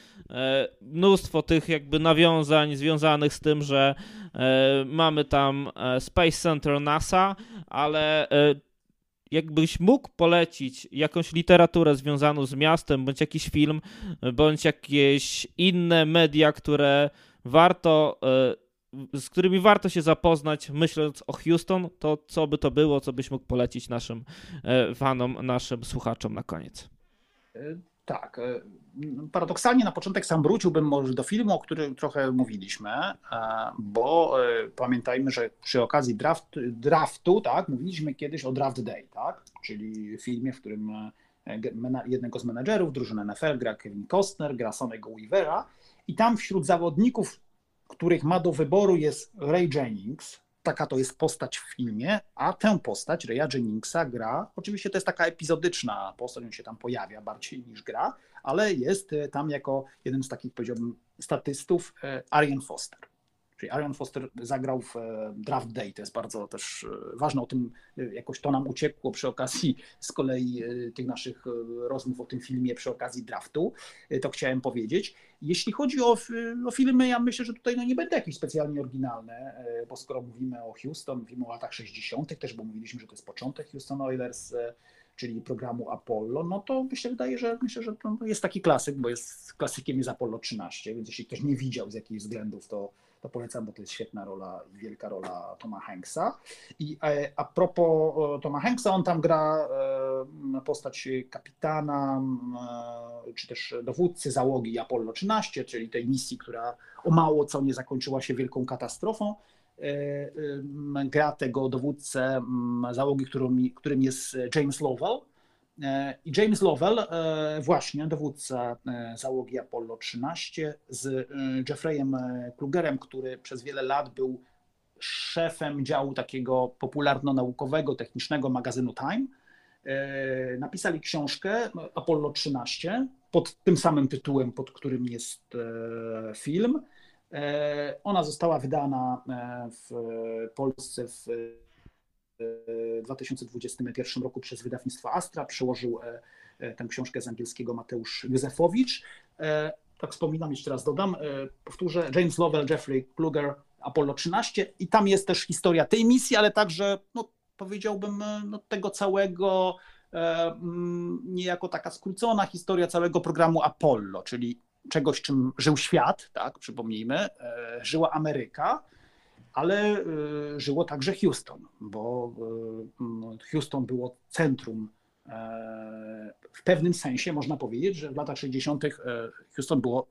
Mnóstwo tych jakby nawiązań związanych z tym, że mamy tam e, Space Center NASA, ale jakbyś mógł polecić jakąś literaturę związaną z miastem, bądź jakiś film, bądź jakieś inne media, które warto, z którymi warto się zapoznać, myśląc o Houston, to co by to było, co byś mógł polecić naszym fanom, naszym słuchaczom na koniec? Tak. E, paradoksalnie na początek sam wróciłbym może do filmu, o którym trochę mówiliśmy, e, bo e, pamiętajmy, że przy okazji draft, draftu, tak, mówiliśmy kiedyś o Draft Day, tak, czyli filmie, w którym jednego z menedżerów drużyny NFL gra Kevin Costner, gra Sonego Weavera i tam wśród zawodników, których ma do wyboru jest Ray Jennings, taka to jest postać w filmie, a tę postać Raya Jenningsa gra, oczywiście to jest taka epizodyczna postać, on się tam pojawia bardziej niż gra, ale jest e, tam jako jeden z takich, powiedziałbym, statystów e, Arian Foster. Czyli Arian Foster zagrał w e, Draft Day, to jest bardzo też ważne, o tym jakoś to nam uciekło przy okazji z kolei tych naszych rozmów o tym filmie, przy okazji draftu, to chciałem powiedzieć. Jeśli chodzi o, o filmy, ja myślę, że tutaj no nie będę jakiś specjalnie oryginalny, e, bo skoro mówimy o Houston, mówimy o latach 60., też bo mówiliśmy, że to jest początek Houston Oilers, e, czyli programu Apollo, no to się wydaje, że myślę, że jest taki klasyk, bo jest klasykiem jest Apollo 13, więc jeśli ktoś nie widział z jakichś względów, to, to polecam, bo to jest świetna rola, wielka rola Toma Hanksa. I e, a propos Toma Hanksa, on tam gra postać kapitana, czy też dowódcy załogi Apollo 13, czyli tej misji, która o mało co nie zakończyła się wielką katastrofą. Gra tego dowódcę załogi, którym, którym jest James Lovell. I James Lovell, właśnie dowódca załogi Apollo 13, z Jeffreyem Klugerem, który przez wiele lat był szefem działu takiego popularno-naukowego, technicznego magazynu Time. E, napisali książkę Apollo 13 pod tym samym tytułem, pod którym jest e, film. E, ona została wydana w Polsce w 2021 roku przez wydawnictwo Astra. Przełożył tę książkę z angielskiego Mateusz Józefowicz. Tak wspominam, jeszcze raz dodam, powtórzę, James Lovell, Jeffrey Kluger, Apollo 13 i tam jest też historia tej misji, ale także, no, powiedziałbym, e, no, tego całego, e, mm, niejako taka skrócona historia całego programu Apollo, czyli czegoś, czym żył świat, tak, przypomnijmy, e, żyła Ameryka, ale żyło także Houston, bo Houston było centrum w pewnym sensie można powiedzieć, że w latach 60. Houston było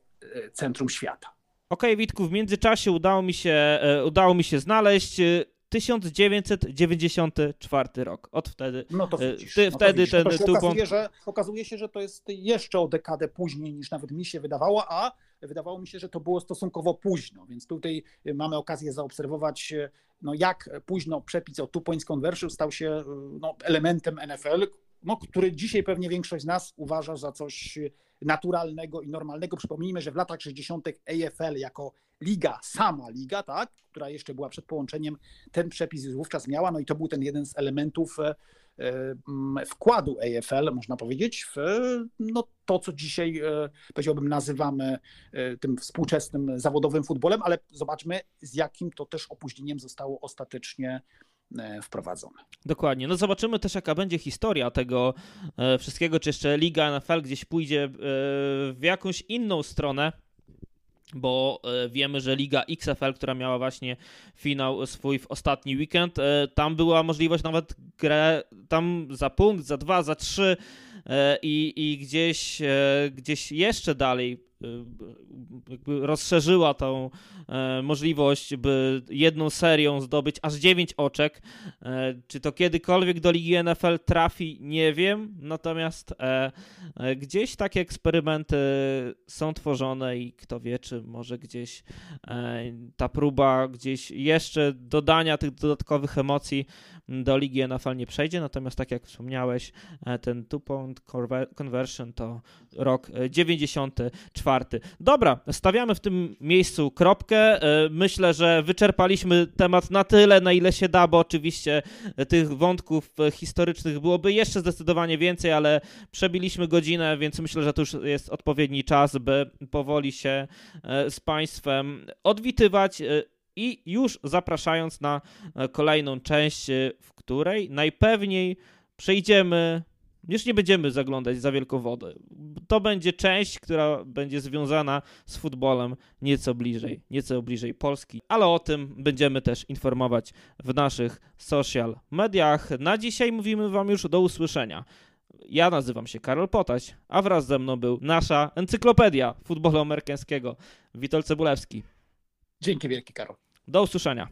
centrum świata. Okej, okay, Witku, w międzyczasie udało mi się, e, udało mi się znaleźć 1994 e, rok. Od wtedy. No to e, widzisz, ty, no wtedy to ten to okazuje, że, okazuje się, że to jest jeszcze o dekadę później niż nawet mi się wydawało, a wydawało mi się, że to było stosunkowo późno, więc tutaj mamy okazję zaobserwować, no jak późno przepis o two points conversion stał się no, elementem NFL, no, który dzisiaj pewnie większość z nas uważa za coś naturalnego i normalnego. Przypomnijmy, że w latach 60. AFL jako liga, sama liga, tak, która jeszcze była przed połączeniem, ten przepis wówczas miała, no i to był ten jeden z elementów e, e, wkładu AFL, można powiedzieć, w no, to, co dzisiaj, e, powiedziałbym, nazywamy tym współczesnym zawodowym futbolem, ale zobaczmy, z jakim to też opóźnieniem zostało ostatecznie E, wprowadzone. Dokładnie. No zobaczymy też, jaka będzie historia tego e, wszystkiego, czy jeszcze Liga NFL gdzieś pójdzie e, w jakąś inną stronę bo wiemy, że Liga XFL, która miała właśnie finał swój w ostatni weekend, tam była możliwość nawet grę tam za punkt, za dwa, za trzy i, i gdzieś, gdzieś jeszcze dalej jakby rozszerzyła tą e, możliwość, by jedną serią zdobyć aż 9 oczek. E, czy to kiedykolwiek do ligi NFL trafi, nie wiem. Natomiast e, gdzieś takie eksperymenty są tworzone i kto wie, czy może gdzieś ta próba gdzieś jeszcze dodania tych dodatkowych emocji do ligi NFL nie przejdzie. Natomiast tak jak wspomniałeś, ten two-point conversion to rok 94 Dobra, stawiamy w tym miejscu kropkę. E, myślę, że wyczerpaliśmy temat na tyle, na ile się da, bo oczywiście tych wątków historycznych byłoby jeszcze zdecydowanie więcej, ale przebiliśmy godzinę, więc myślę, że to już jest odpowiedni czas, by powoli się e, z Państwem odwitywać e, i już zapraszając na kolejną część, w której najpewniej przejdziemy już nie będziemy zaglądać za wielką wodę. To będzie część, która będzie związana z futbolem nieco bliżej, nieco bliżej Polski, ale o tym będziemy też informować w naszych social mediach. Na dzisiaj mówimy Wam już do usłyszenia. Ja nazywam się Karol Potaś, a wraz ze mną był nasza encyklopedia futbolu amerykańskiego, Witold Cebulewski. Dzięki wielki, Karol. Do usłyszenia.